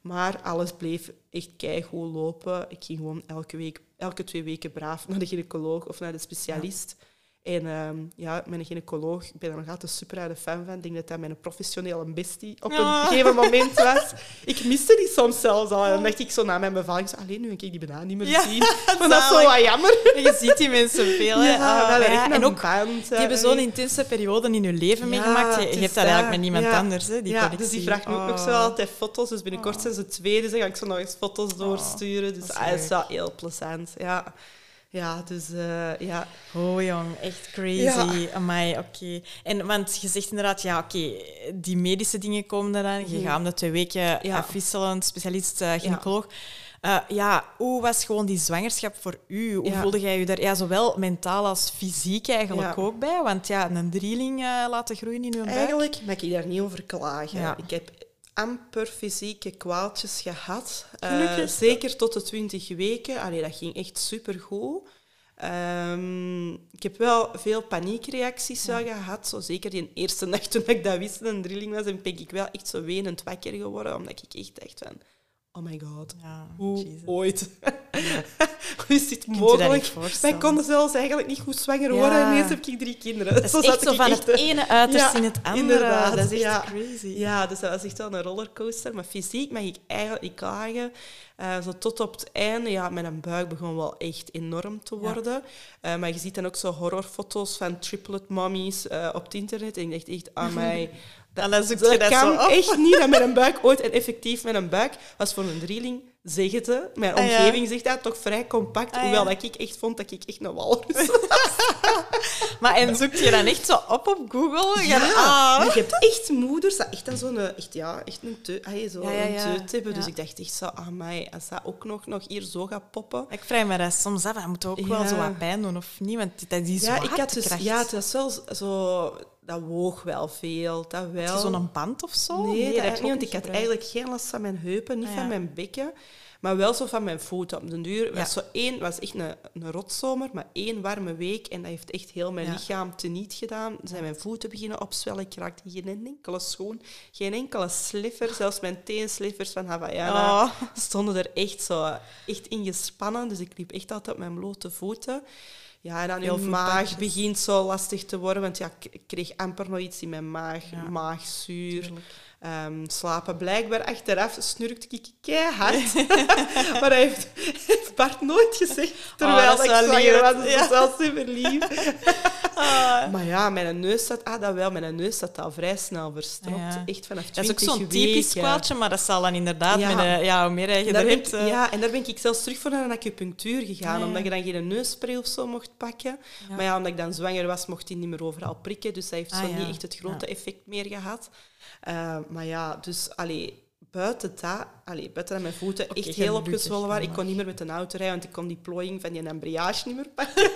maar alles bleef echt keigoed lopen. Ik ging gewoon elke, week, elke twee weken braaf naar de gynaecoloog of naar de specialist. En ehm, ja, mijn gynaecoloog, ik ben er nog altijd super uit de fan van. Ik denk dat dat mijn professionele bestie op Ja. een gegeven moment was. <laughs> Ik miste die soms zelfs al. En dan dacht ik zo na mijn bevalling, zo, alleen nu kan ik die bijna niet meer Ja, zien. <laughs> Maar dat is zo wat jammer. En je ziet die mensen veel. hè. Ja, Ah, En ook, band, die hebben eh, zo'n intense periode in hun leven meegemaakt. Je, hebt dat eigenlijk met niemand anders, hè, die connectie. dus die vraagt nu ook nog zo Oh. altijd foto's. Dus binnenkort zijn ze twee, dus dan ga ik zo nog eens foto's doorsturen. Dus dat is ah, wel heel plezant. Ja, ja dus eh, ja. Oh jong, echt crazy. Ja. Amai, oké. En want je zegt inderdaad, ja oké, die medische dingen komen er dan. Je Mhm. gaat om de twee weken Ja. afwisselen, specialist, eh, gynaecoloog. Ja. ja, hoe was gewoon die zwangerschap voor u? Hoe Ja. voelde jij je daar ja, zowel mentaal als fysiek eigenlijk Ja. ook bij? Want ja, een drieling eh, laten groeien in uw buik. Eigenlijk mag ik daar niet over klagen. Ja. Ik heb amper fysieke kwaaltjes gehad. Eh, zeker tot de 20 weken. Allee, dat ging echt supergoed. Ehm ik heb wel veel paniekreacties gehad. Zo zeker die eerste nacht toen ik dat wist dat een drilling was, en ben ik wel echt zo wenend wakker geworden. Omdat ik echt dacht van... Oh my god. Ja, Hoe Jesus. ooit? <laughs> Hoe is dit mogelijk? Wij konden zelfs eigenlijk niet goed zwanger worden en ineens heb ik drie kinderen. Dat is <laughs> echt zat zo ik van echt, het ene uiterst Ja, in het andere. inderdaad, Dat is echt crazy. Ja, dus dat was echt wel een rollercoaster. Maar fysiek mag ik eigenlijk niet klagen. Eh, zo tot op het einde, ja, mijn buik begon wel echt enorm te worden. Eh, maar je ziet dan ook zo horrorfoto's van triplet mommies eh, op het internet. En ik dacht echt, aan <laughs> mij... En dan zoek je Dat dat kan zo op. echt niet dat mijn buik <laughs> ooit... En effectief, mijn buik was voor een drieling, zeggen ze. Mijn Ah, ja. omgeving zegt dat, toch vrij compact. Ah, ja. hoewel dat ik echt vond dat ik echt een walrus <laughs> Maar en zoek je dan echt zo op op Google? Ja, ah. maar je hebt echt moeders dat echt zo'n echt, ja, echt een teut, ah, zo een teut hebben. Dus ik dacht echt zo, ah mij, als dat ook nog, nog hier zo gaat poppen. Ik vraag me dat soms af. Dat moet ook wel zo wat pijn doen, of niet? Want dat is Ja, ik had dus, ja, het was wel zo, dat woog wel veel. Dat wel. Je zo'n band of zo? Nee, dat je niet, want ik had eigenlijk geen last van mijn heupen, niet Ah, van mijn bekken, maar wel zo van mijn voeten. Op den duur Ja. was zo één, was echt een, een rotzomer, maar één warme week en dat heeft echt heel mijn Ja. lichaam teniet gedaan. Zijn mijn voeten beginnen opzwellen, ik raakte geen enkele schoen, geen enkele sliffer, zelfs mijn teensliffers van Havaiana Oh. stonden er echt zo echt ingespannen, dus ik liep echt altijd op mijn blote voeten. Ja, en dan Veel je maag begint zo lastig te worden, want ja, ik kreeg amper nog iets in mijn maag, Ja. maagzuur. Ehm, slapen. Blijkbaar achteraf snurkte ik keihard. <laughs> maar hij heeft, heeft Bart nooit gezegd, terwijl Oh, dat ik zwanger was. Dus Ja. dat is wel super lief. <laughs> <laughs> Maar ja, mijn neus zat... Ah, dat wel. Mijn neus zat al vrij snel verstopt. Ja. Echt vanaf Dat is ook 20 zo'n typisch kwaaltje, maar dat zal dan inderdaad Ja. met de, ja, hoe meer je En daar ben hebt... ik, eh, ja, en daar ben ik zelfs terug voor naar een acupunctuur gegaan, omdat je dan geen neusspray of zo mocht pakken. Ja. Maar ja, omdat ik dan zwanger was, mocht hij niet meer overal prikken, dus dat heeft Ah, zo niet echt het grote effect meer gehad. Eh, maar ja, dus allee, buiten dat, allee, buiten dat mijn voeten echt heel opgezwollen waren. Ik kon niet meer met een auto rijden, want ik kon die plooiing van die embrayage niet meer pakken.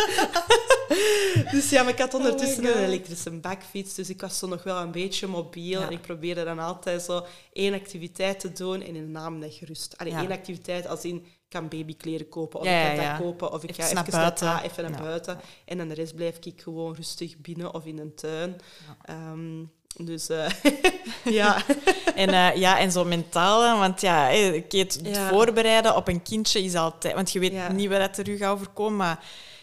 <laughs> dus ja, maar ik had ondertussen Oh God. een elektrische bakfiets, dus ik was zo nog wel een beetje mobiel. Ja. En ik probeerde dan altijd zo één activiteit te doen en in de namiddag gerust. Allee, Ja. één activiteit als in, ik kan babykleren kopen, of Ja, ik kan dat kopen, of ik Even ga naar even buiten. naar dat, even naar buiten. En dan de rest blijf ik gewoon rustig binnen of in een tuin. Ehm, dus eh, <laughs> ja. <laughs> En, eh, ja, en zo mentaal, want ja, het, Ja. voorbereiden op een kindje is altijd... Want je weet Ja. niet wat er u gaat overkomen, maar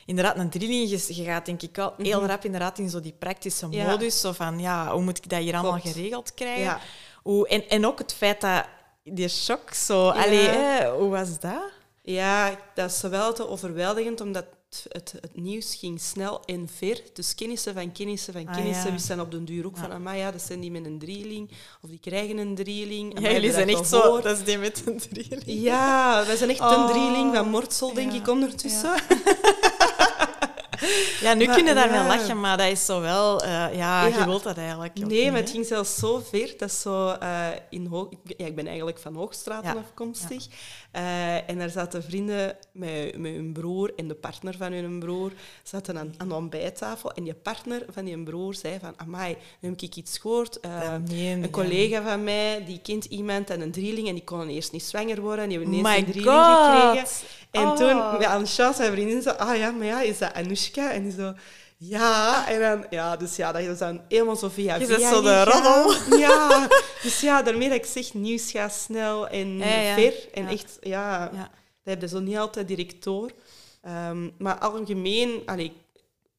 inderdaad, een drilling, je, je gaat denk ik wel heel Mhm. rap inderdaad in zo die praktische Ja. modus, zo van, ja, hoe moet ik dat hier allemaal geregeld krijgen? Hoe, en, en ook het feit dat die shock zo... Allee, hè, hoe was dat? Ja, dat is wel te overweldigend, omdat het, het, het nieuws ging snel en ver. Dus kennissen van kennissen van Ah, kennissen ja. wisten op den duur ook Ja. van, amai, ja, dat zijn die met een drieling, of die krijgen een drieling. Ja, jullie zijn echt zo... Dat is die met een drilling. Ja, wij zijn echt Oh. een drieling van Mortsel, denk ik, ondertussen. Ja, nu kunnen daar wel lachen, maar dat is zo wel... eh, ja, je wilt dat eigenlijk Nee, niet, maar het ging zelfs zo ver. Dat zo eh, in Hoog... ik- Ja, ik ben eigenlijk van Hoogstraten Ja. afkomstig. Eh, en daar zaten vrienden met, met hun broer en de partner van hun broer zaten aan, aan de ontbijttafel. En die partner van die broer zei van... Amai, nu heb ik iets gehoord. Eh, nee, een ja. collega van mij, die kent iemand en een drieling. En die kon eerst niet zwanger worden. En die hebben ineens My een drieling God. gekregen. En Oh. toen, ja, aan chance, mijn vriendin zo... Ah ja, maar ja, is dat Anoushka? En die zo... Ja, en dan, ja, dus ja, dat is dan helemaal zo via Je via zo de roddel. <laughs> Ja, dus ja, daarmee dat ik zeg, nieuws gaat snel en Ja, ja. ver. En Ja. echt, ja, dat heb je zo niet altijd direct door. Ehm, maar algemeen, allee,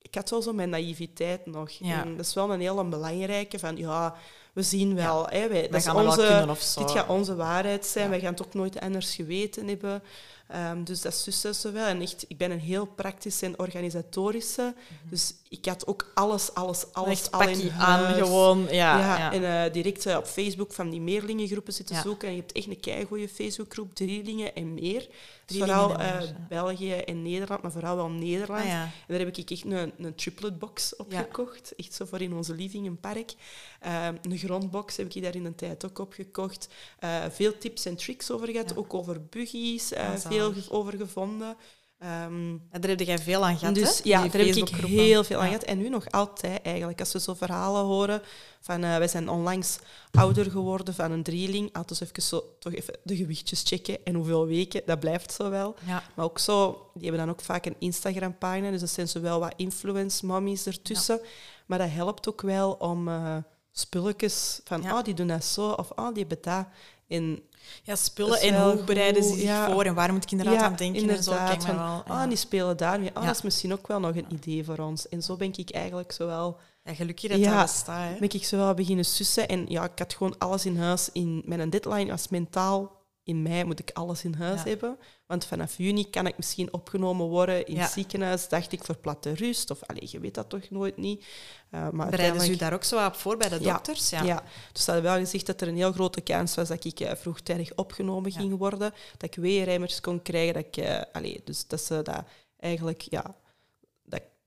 ik had wel zo mijn naïviteit nog. En dat is wel een heel belangrijke van, ja, we zien wel. Hè, wij, dat gaan onze, kunnen of zo. Dit gaat onze waarheid zijn. Wij gaan het ook nooit anders geweten hebben. Ehm, dus dat is zo wel. En echt, ik ben een heel praktische en organisatorische. Dus ik had ook alles, alles, alles Mhm. Echt al in aan, gewoon. Ja, Ja, ja. en eh, direct eh, op Facebook van die meerlingengroepen zitten Ja. zoeken. En je hebt echt een keigoede Facebookgroep, drielingen en meer. Dus vooral en meer, eh. België en Nederland, maar vooral wel Nederland. Ah. En daar heb ik echt een, een triplet box op gekocht. Echt zo voor in onze living, een park. Ehm, een grondbox heb ik daar in de tijd ook opgekocht. Eh veel tips en tricks over gehad, ook over buggies, Ah, veel zalig. over gevonden. Ehm, En daar heb jij veel aan gehad, dus hè? ja, daar heb ik heel veel aan Ja. gehad. En nu nog altijd eigenlijk. Als we zo verhalen horen van... eh, wij zijn onlangs ouder geworden van een drieling. Altijd even zo, toch even de gewichtjes checken. En hoeveel weken, dat blijft zo wel. Ja. Maar ook zo... Die hebben dan ook vaak een Instagram-pagina. Dus dat zijn zowel wat influence-mommies ertussen. Maar dat helpt ook wel om... eh spulletjes van, Ja. oh, die doen dat zo. Of, oh, die hebben dat. En ja, spullen en hoe bereiden ze zich ja. voor en waar moet ik inderdaad aan denken en zo. inderdaad, Kijk maar van, wel. ah, ja. die spelen daar mee. Ah, Ja. dat is misschien ook wel nog een idee voor ons. En zo ben ik eigenlijk zo wel, Ja, gelukkig dat Ja. dat bestaat, hè? ben ik zo wel beginnen sussen. En ja, ik had gewoon alles in huis. In, mijn deadline was mentaal, in mei moet ik alles in huis Ja. hebben. Want vanaf juni kan ik misschien opgenomen worden in Ja. het ziekenhuis, dacht ik, voor platte rust. Of, allez, je weet dat toch nooit niet. Uh, maar Bereiden ze u daar ook zo op voor bij de dokters? Ja. dus ze hadden wel gezegd dat er een heel grote kans was dat ik eh, vroegtijdig opgenomen ging worden. Dat ik weerrijmers kon krijgen. Dat ik, allee, dus dat ze dat eigenlijk, ja,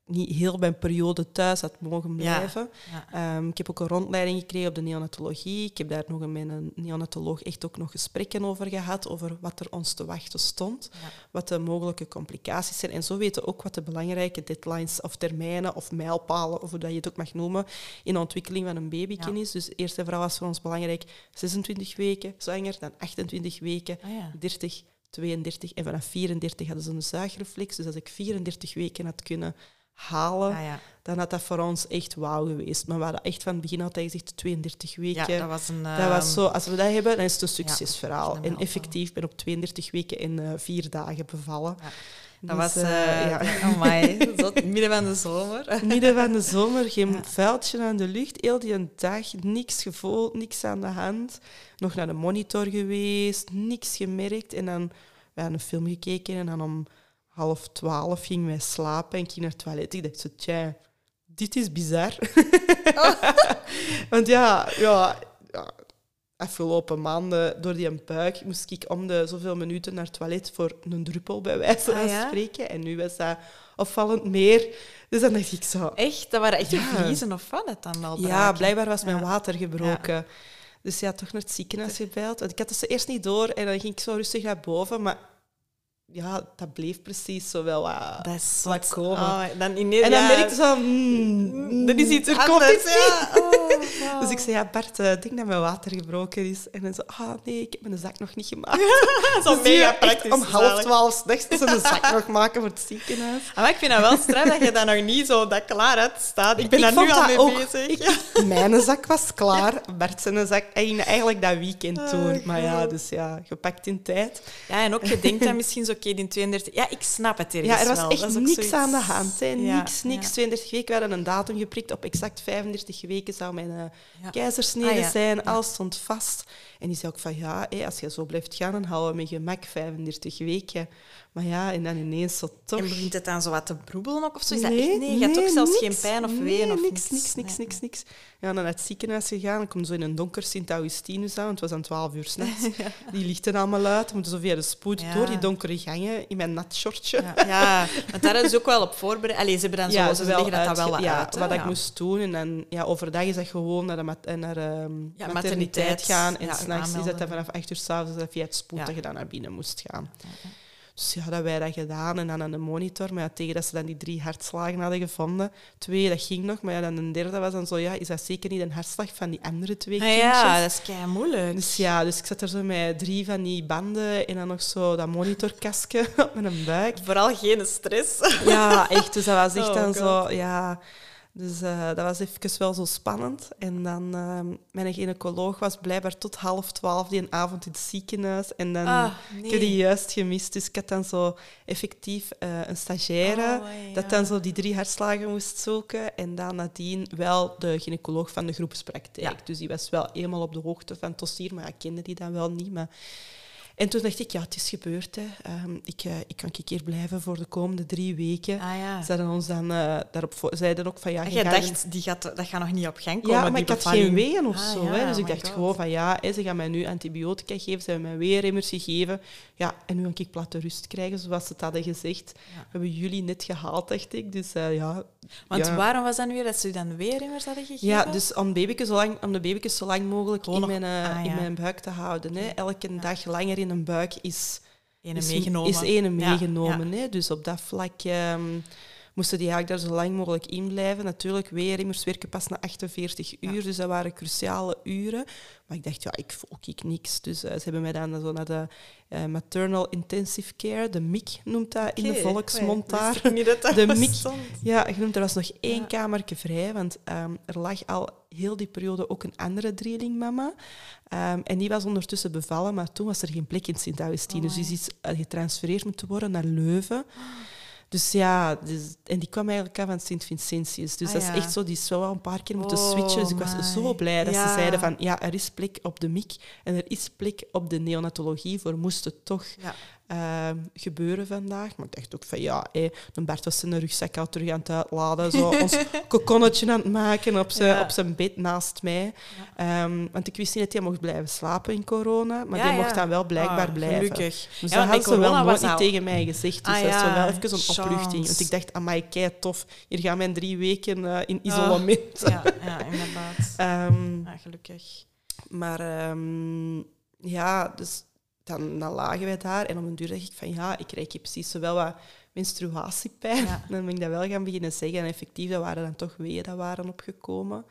niet heel mijn periode thuis had mogen blijven. Ja. Ehm, ik heb ook een rondleiding gekregen op de neonatologie. Ik heb daar nog met een neonatoloog echt ook nog gesprekken over gehad, over wat er ons te wachten stond, Ja. wat de mogelijke complicaties zijn. En zo weten we ook wat de belangrijke deadlines of termijnen of mijlpalen, of hoe dat je het ook mag noemen, in de ontwikkeling van een babykin is. Dus eerst en vooral was voor ons belangrijk 26 weken zwanger, dan 28 weken, Ah, ja. 30, 32 en vanaf 34 hadden ze een zuigreflex. Dus als ik 34 weken had kunnen halen, Ah, ja. dan had dat voor ons echt wauw geweest. Maar we hadden echt van het begin altijd gezegd 32 ja, weken. dat was een... dat ehm, was zo, als we dat hebben, dan is het een succesverhaal. en effectief ben ik op 32 weken en eh, vier dagen bevallen. Ja. Dat Dus, was... eh, eh ja. ja. <laughs> Amai, <laughs> zo midden van de zomer. Midden van de zomer, geen <laughs> Ja. vuiltje aan de lucht. Heel die dag, niks gevoeld, niks aan de hand. Nog naar de monitor geweest, niks gemerkt. En dan, we hadden een film gekeken en dan om half twaalf gingen wij slapen en ik ging naar het toilet. Ik dacht zo, tja, dit is bizar. <laughs> Want ja, ja, ja, afgelopen maanden door die buik moest ik om de zoveel minuten naar het toilet voor een druppel, bij wijze van Ah, ja? spreken. En nu was dat opvallend meer. Dus dan dacht ik zo, Echt? Dat waren echt Ja. vliezen of wat dan wel ja, blijkbaar was mijn water gebroken. Dus ja, toch naar het ziekenhuis gebeld. Want ik had het dus eerst niet door en dan ging ik zo rustig naar boven. Maar ja, dat bleef precies zo wel wat Dat is wat zot. komen. Oh, dan ineens, en dan ja. merkte ik zo, mm, er is iets Er komt iets, ja. Oh. <laughs> Dus ik zei, ja Bart, eh, ik denk dat mijn water gebroken is. En dan zo, ah nee, ik heb mijn zak nog niet gemaakt. <laughs> Zo Dus mega praktisch. Om half zalig. twaalf s'nachts <laughs> de zak nog maken voor het ziekenhuis. Ah, Maar ik vind dat wel straf dat je dat nog niet zo dat klaar hebt staan. Ik ben Ik daar nu al dat mee ook. bezig. Ik- Mijn zak was klaar. Bart zijn zak eigenlijk dat weekend Ah, doen. maar ja, dus ja, gepakt in tijd. Ja, en ook je denkt dan misschien zo, oké, die 32... Ja, ik snap het ergens Ja, er was wel. echt niks zoiets- aan de hand. Hè. Ja, Niks, niks. ja. 32 weken, we hadden een datum geprikt. Op exact 35 weken zou mijn eh, keizersnede Ah, zijn. Alles stond vast. En die zei ook van, ja, hé, als je zo blijft gaan, dan houden we met gemak 35 weken. Maar ja, en dan ineens zo toch... En begint het dan zo wat te broebelen ook? Of zo? Is dat Nee, echt, nee, je hebt ook nee, zelfs niks. geen pijn of Nee, ween of niks, niks. niks, niks, Nee. niks. Ja, dan naar het ziekenhuis gegaan. Ik kom zo in een donker Sint-Augustinus aan, want het was aan 12 uur s'nachts. <laughs> Die lichten allemaal uit. We moeten zo via de spoed Ja. door die donkere gangen in mijn nat shortje. Ja, ja, want daar is ook wel op voorbereid. Allee, ze hebben dan zo, Ja, wel leggen dat, dat wel ja, uit. wat ja. ik moest doen. En dan, ja, overdag is dat gewoon naar de mat- naar, ehm, materniteit, gaan. En ja, s'nachts is dat dan vanaf 8 uur s'avonds via het spoed dat je dan naar binnen moest gaan. Dus ja, dat wij dat gedaan en dan aan de monitor. Maar ja, tegen dat ze dan die drie hartslagen hadden gevonden. Twee, dat ging nog. Maar ja, dan een derde was dan zo, ja, is dat zeker niet een hartslag van die andere twee Ah, kindjes? ja, dat is kei moeilijk. Dus ja, dus ik zat er zo met drie van die banden en dan nog zo dat monitorkastje <laughs> op mijn buik. Vooral geen stress. Ja, echt. Dus dat was echt <laughs> Oh, dan God. zo, ja. Dus eh, dat was even wel zo spannend. En dan, ehm, mijn gynaecoloog was blijkbaar tot half twaalf die avond in het ziekenhuis. En dan, Ah, ik heb die juist gemist. Dus ik had dan zo effectief eh, een stagiaire Oh, ja. dat dan zo die drie hartslagen moest zoeken. En dan nadien wel de gynaecoloog van de groepspraktijk. Ja. Dus die was wel eenmaal op de hoogte van het dossier, maar ik kende die dan wel niet. Maar... En toen dacht ik, ja, het is gebeurd. Hè. Ehm, ik, eh, ik kan hier blijven voor de komende drie weken. Ah ja. Ze hadden ons dan eh, daarop zeiden ook van ja, En jij dacht, die gaat, dat gaat nog niet op gang komen, ja, maar ik had geen weeën of Ah, zo. ja, hè. Dus oh ik dacht God. gewoon van ja, hè, ze gaan mij nu antibiotica geven, ze hebben mij weerimmers gegeven. Ja, en nu kan ik platte rust krijgen, zoals ze het hadden gezegd. Ja. We hebben jullie net gehaald, dacht ik. Dus eh, ja. Want ja. waarom was dat nu weer dat ze u dan weer immers hadden gegeven? Ja, dus om, babyke zo lang, om de babyke zo lang mogelijk Gewoon in mijn, eh, ah, in mijn buik te houden. Hè. Elke dag langer in een buik is Ene is, meegenomen. is ene meegenomen. Hè? Dus op dat vlak ehm, moesten die eigenlijk daar zo lang mogelijk in blijven. Natuurlijk, weerimmers werken pas na 48 uur, dus dat waren cruciale uren. Maar ik dacht, ja, ik voel ik niks. Dus eh, ze hebben mij dan zo naar de eh, Maternal Intensive Care, de MIC noemt dat in de volksmond daar. niet dat dat De bestond. Ja, genoemd, er was nog één Ja. kamertje vrij, want ehm, er lag al heel die periode ook een andere drielingmama. Ehm, en die was ondertussen bevallen, maar toen was er geen plek in Sint-Augustinus. Oh, dus die is eh, getransfereerd moeten worden naar Leuven. Dus ja, dus, en die kwam eigenlijk af van Sint-Vincentius. Dus Ah, dat is ja. echt zo, die is wel een paar keer moeten Oh, switchen. Dus ik was my. zo blij dat Ja. ze zeiden van, ja, er is plek op de MIC en er is plek op de neonatologie voor moest het toch Ja. Ehm, gebeuren vandaag. Maar ik dacht ook van ja, hé, de Bart was zijn rugzak al terug aan het uitladen. Zo ons <laughs> kokonnetje aan het maken op zijn, Ja. op zijn bed naast mij. Ehm, want ik wist niet dat hij mocht blijven slapen in corona. Maar Ja, die mocht dan wel blijkbaar Ah, blijven. Gelukkig. Dus Ja, dat bij ze wel nooit tegen mij gezegd. Dus Ah, dat is wel even een chance. opluchting. Want ik dacht, amai, kei tof. Hier gaan mijn drie weken eh, in isolement. Ja, ja, inderdaad. Ja, <laughs> gelukkig. maar ja, dus dan, dan lagen wij daar en op een duur dacht ik van ja, ik krijg hier precies zowel wat menstruatiepijn. Ja. Dan ben ik dat wel gaan beginnen zeggen. En effectief, dat waren dan toch weeën dat waren opgekomen.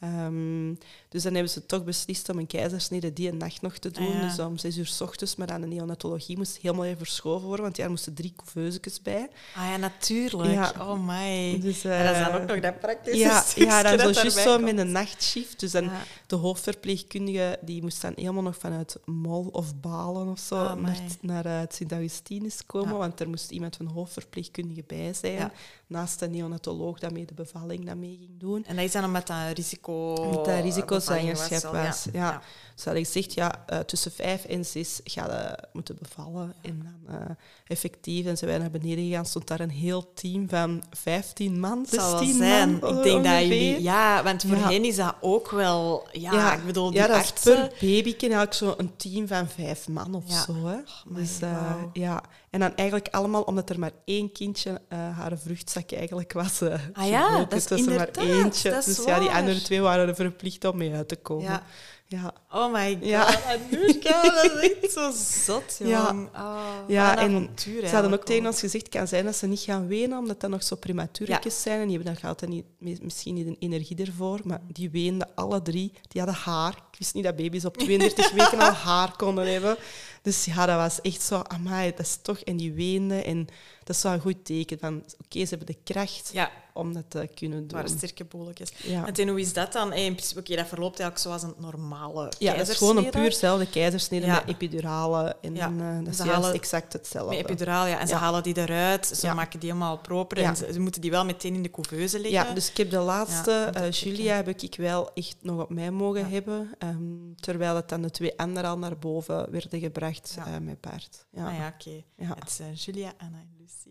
Ehm, dus dan hebben ze toch beslist om een keizersnede die een nacht nog te doen. Ah, ja. Dus om zes uur s ochtends. Maar aan de neonatologie moest helemaal even verschoven worden, want daar moesten drie couveusjes bij. Ah ja, natuurlijk. Ja. Oh my. Dus, dat is dan eh, ook nog dat praktische ja, <laughs> ja, dan dat zo juist zo komt. met een nachtshift. Dus dan Ja. de hoofdverpleegkundige die moest dan helemaal nog vanuit Mol of Balen of zo Ah, naar, eh, het Sint-Augustinus komen. Ja. Want er moest iemand van de hoofdverpleegkundige bij zijn. Ja. Naast de neonatoloog dat mee de bevalling dat mee ging doen. En dat is dan dat risico... Met dat risicozwangerschap bevalling was. al, Ja. Ze hadden gezegd, ja, eh, tussen vijf en zes ga je moeten bevallen. En dan eh, effectief, en zijn wij naar beneden gegaan, stond daar een heel team van 15 man, Het zal wel 16 zijn. man ik denk dat jullie... Ja, want voor Ja. hen is dat ook wel... Ja, ik bedoel, die ja, dat per babyke eigenlijk zo een team van vijf man of Ja. zo. Hè. my, dus, eh, ja. En dan eigenlijk allemaal, omdat er maar één kindje uh, haar vruchtzak eigenlijk was. Uh, ah ja, dat is dus er maar eentje. Dus waar. ja, die andere twee waren verplicht om mee uit te komen. Ja. Ja. Oh my god, Ja. Anoushka, dat is <laughs> echt zo zot, Ja. jong. Oh, Ja, een en Ze hadden ook tegen ons gezegd, het kan zijn dat ze niet gaan wenen, omdat dat nog zo prematuurtjes zijn. En die hebben dan altijd niet, mi- misschien niet de energie ervoor. Maar die weenden alle drie. Die hadden haar. Ik wist niet dat baby's op <laughs> 32 weken al haar konden hebben. Dus ja, dat was echt zo, amai, dat is toch... En die weenden. En dat is wel een goed teken van, oké, ze hebben de kracht Ja, om dat te kunnen doen. waren sterke bolletjes. Ja. En ten, hoe is dat dan? Oké, dat verloopt eigenlijk zoals een normale Ja, dat is gewoon een puur zelfde keizersnede Ja. met epidurale. En eh, dat Ze is halen- exact hetzelfde. Met epiduraal, ja. En ze halen die eruit, ze maken die helemaal proper en ze, ze moeten die wel meteen in de couveuse leggen. Ja, dus ik heb de laatste, eh. Julia, heb ik wel echt nog op mij mogen hebben. ehm, terwijl het dan de twee anderen al naar boven werden gebracht eh, met paard. Ja, Ah ja, oké. Het zijn Julia, en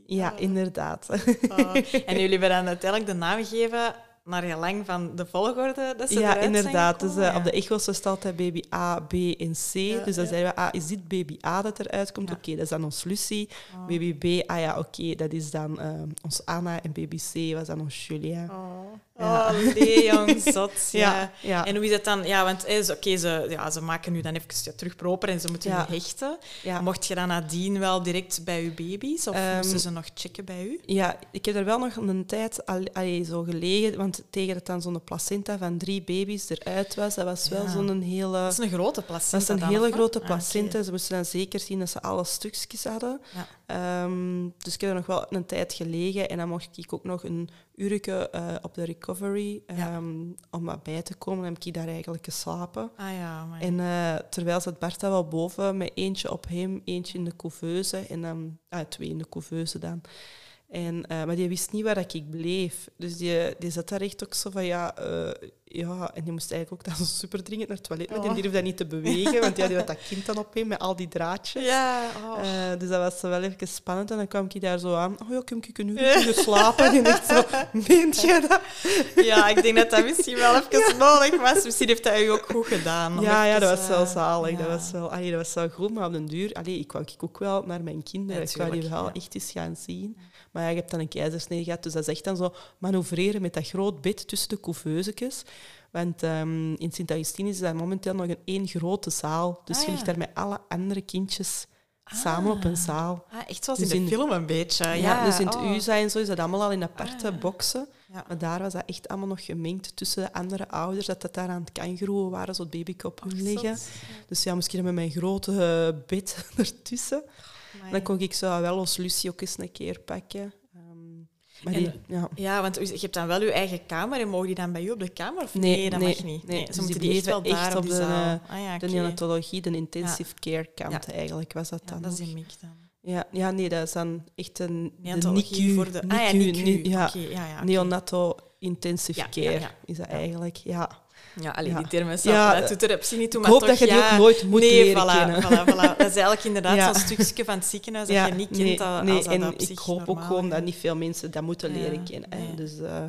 Ja, Ah. inderdaad. Ah. <laughs> En jullie hebben dan uiteindelijk de naam gegeven naar gelang van de volgorde dat ze ja, inderdaad. Dus, eh, Op de Ja. echo's staat altijd baby A, B en C. Ja, dus dan ja. zeiden we, ah, is dit baby A dat eruit komt? Oké, dat is dan ons Lucie. Oh. Baby B, ah ja, oké, dat is dan eh, ons Anna. En baby C was dan ons Julia. Oh. Oh nee, jong, <laughs> zot. Ja. En hoe is dat dan? Ja, want eh, ze- oké, ze, ja, ze maken nu dan even ja, terug proper en ze moeten Ja. nu hechten. ja. Mocht je dan nadien wel direct bij uw baby's? Of Ehm, moesten ze nog checken bij u? Ja, ik heb er wel nog een tijd al, allee, zo gelegen, want tegen dat dan zo'n placenta van drie baby's eruit was, dat was wel zo'n hele... Dat is een grote placenta Dat is een dan, hele grote Ah, placenta. Ze moesten dan zeker zien dat ze alle stukjes hadden. Ehm, dus ik heb er nog wel een tijd gelegen en dan mocht ik ook nog een uurtje eh, op de recovery Ja. ehm, om wat bij te komen. Dan heb ik daar eigenlijk geslapen. Ah ja, maar... En eh, terwijl zat Bertha wel boven met eentje op hem, eentje in de couveuse en dan ah, twee in de couveuse dan. En, eh, maar die wist niet waar dat ik bleef. Dus die, die zat daar echt ook zo van ja, eh, ja. En die moest eigenlijk ook dan <laughs> super dringend naar het toilet, maar die Oh. durfde dat niet te bewegen, want ja, die had dat kind dan op hem met al die draadjes. Ja, oh. Eh, dus dat was wel even spannend. En dan kwam ik daar zo aan. Oh ja, kom ik een uur slapen? En echt zo, meent je dat? ja, ik denk dat dat misschien wel <laughs> even nodig was. Misschien heeft hij u ook goed gedaan. Ja, ja, dat was wel zalig. Dat, was wel, allee, dat was wel goed, maar op den duur... Allee, ik wou ik ook wel naar mijn kinderen. Ja, ik wou die wel echt eens gaan zien. Maar ja, je hebt dan een keizersnee gehad, dus dat is echt dan zo manoeuvreren met dat groot bed tussen de couveusjes. Want ehm, in Sint-Augustinus is dat momenteel nog een één grote zaal. Dus Ah, je ligt daar met alle andere kindjes samen op een zaal. Ah, echt zoals Dus in de film een beetje. Ja, Ja, dus in het oh. USA en zo is dat allemaal al in aparte Ah. boxen. Ja. Maar daar was dat echt allemaal nog gemengd tussen de andere ouders. Dat dat daar aan het kangeroeën waren, zo het babyke op hun liggen. Zot. Dus ja, misschien met mijn grote eh, bed <laughs> ertussen. Amai. Dan kon ik zo wel als Lucie ook eens een keer pakken. Ehm, maar En- die, ja. Ja, want je hebt dan wel je eigen kamer en mogen die dan bij u op de kamer? Of Nee, nee, dat nee, mag niet. nee. Nee, Dus ze die moeten die echt wel bleven echt daar op die de, zaal. Ah ja, De neonatologie, de intensive care kant Ja. eigenlijk was dat Ja, dan dat is in Mik dan. Ja, ja, nee, dat is dan echt een de Neonatologie NICU. voor de... Ah ja, NICU. ni- ja, neonato intensive Ja, ja, care ja. is dat Ja. eigenlijk. Ja. Ja, allee, Ja. die termen Ja, ja, dat doet er op zich niet toe, Ik maar hoop toch, dat je die ook nooit moet nee, leren voilà, kennen. Voilà, voilà. <laughs> Dat is eigenlijk inderdaad zo'n stukje van het ziekenhuis dat je niet kent nee, als nee, als dat en op zich ik hoop ook gewoon dat niet veel mensen dat moeten leren kennen. hè. Dus, eh,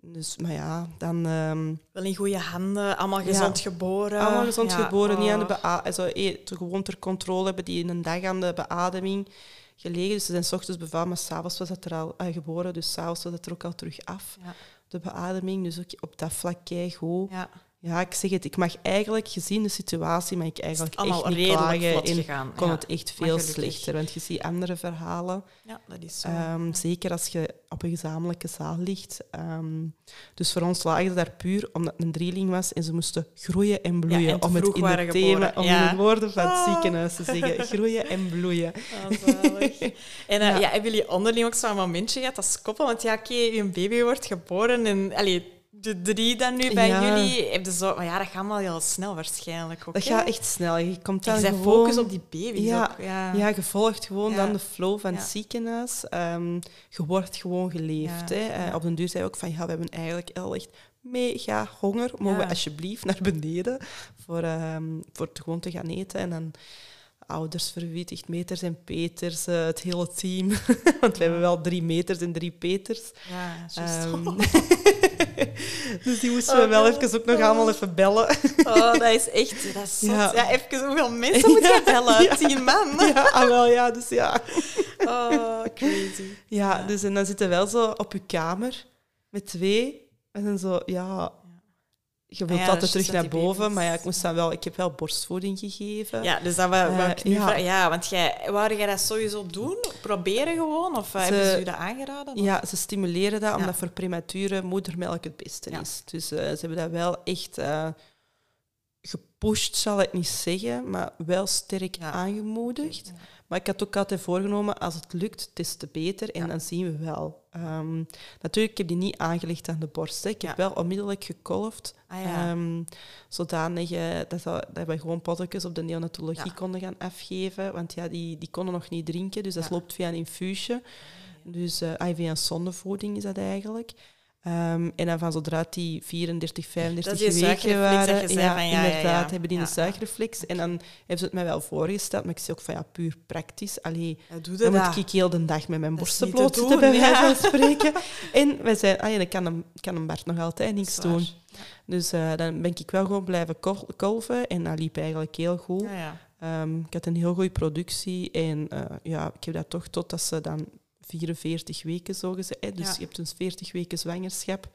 dus, maar ja, dan... ehm, Wel in goede handen, allemaal Ja. gezond geboren. allemaal gezond Ja, geboren, niet aan de oh. also, eh, te- gewoon ter controle hebben die een dag aan de beademing gelegen. Dus ze zijn 's ochtends bevallen, maar s'avonds was het er al eh, geboren. Dus s'avonds was het er ook al terug af, Ja. De beademing. Dus ook op dat vlak goed. Ja, Ja, ik zeg het, ik mag eigenlijk, gezien de situatie, mag ik eigenlijk echt niet klagen. En gegaan. kon ja. het echt maar veel slechter. Want je ziet andere verhalen. Ja, dat is zo. Ehm, zeker als je op een gezamenlijke zaal ligt. Ehm, dus voor ons lagen ze daar puur omdat het een drieling was en ze moesten groeien en bloeien. En om het in het thema, om de woorden van het Ah. ziekenhuis te zeggen. <laughs> Groeien en bloeien. Ah. En eh, Ja. hebben jullie onderling ook zo'n momentje gehad als koppel? Want ja, oké, je baby wordt geboren en allee, de drie dan nu bij Ja. jullie. Heb je zo, maar ja, dat gaat allemaal heel snel waarschijnlijk ook. Dat gaat echt snel. Je komt dan Je gewoon... focus op die baby's Ja, ook. Ja. Volgt gewoon Ja. dan de flow van het ziekenhuis. Ehm, je wordt gewoon geleefd. Hè. Eh. Op den duur zei ook van, ja, we hebben eigenlijk echt mega honger. Mogen we alsjeblieft naar beneden voor, ehm, voor gewoon te gaan eten? En dan ouders verwittigd, meters en peters, eh, het hele team. <laughs> Want we hebben wel drie meters en drie peters. Ja. Ehm, <laughs> <laughs> dus die moesten we wel even ook nog allemaal even bellen. Oh, dat is echt... Dat is. Ja. Ja. even hoeveel mensen moet je bellen? Ja. Tien man? Ja, ah, wel, ja, dus ja. Oh, crazy. Ja, Ja. dus en dan zitten we wel zo op je kamer met twee. En dan zo, ja... Je wilt Ah ja, altijd dat is terug naar boven, maar ja, ik, moest dan wel, ik heb wel borstvoeding gegeven. Ja, dus dat wou Eh, ik nu ja. want jij, wou jij dat sowieso doen? Proberen gewoon? Of eh, Ze- hebben ze u dat aangeraden? Of- Ja, ze stimuleren dat, omdat voor premature moedermelk het beste is. Dus eh, ze hebben dat wel echt gepusht, zal ik niet zeggen, maar wel sterk Ja. aangemoedigd. Ja. Maar ik had ook altijd voorgenomen, als het lukt, des te beter. En Ja. dan zien we wel. Ehm, natuurlijk, ik heb die niet aangelegd aan de borst. Hè. Ik heb wel onmiddellijk gekolfd. Ah. Ehm, zodanig eh, dat, dat, we gewoon pottekjes op de neonatologie konden gaan afgeven. Want ja, die, die konden nog niet drinken, dus dat loopt via een infuusje. Dus eh ah, via een zondevoeding is dat eigenlijk. Ehm, en dan van zodra die 34, 35 Dat is die weken suikerreflex dat waren, je zei van ja, ja, inderdaad, ja. hebben die een Ja. suikerreflex. En dan hebben ze het mij wel voorgesteld, maar ik zei ook van ja, puur praktisch. Allee, Ja, doe dan dat. moet ik heel de dag met mijn Dat is borsten bloot zitten, bij wijze ja. van spreken. <laughs> En wij zeiden, ah ja, dan kan een, kan een Bart nog altijd niks doen. Dus eh, dan ben ik wel gewoon blijven kol- kolven en dat liep eigenlijk heel goed. Ja, ja. Ehm, ik had een heel goede productie en eh, ja, ik heb dat toch totdat ze dan 44 weken zo gezegd. hè. Dus Ja. je hebt dus 40 weken zwangerschap.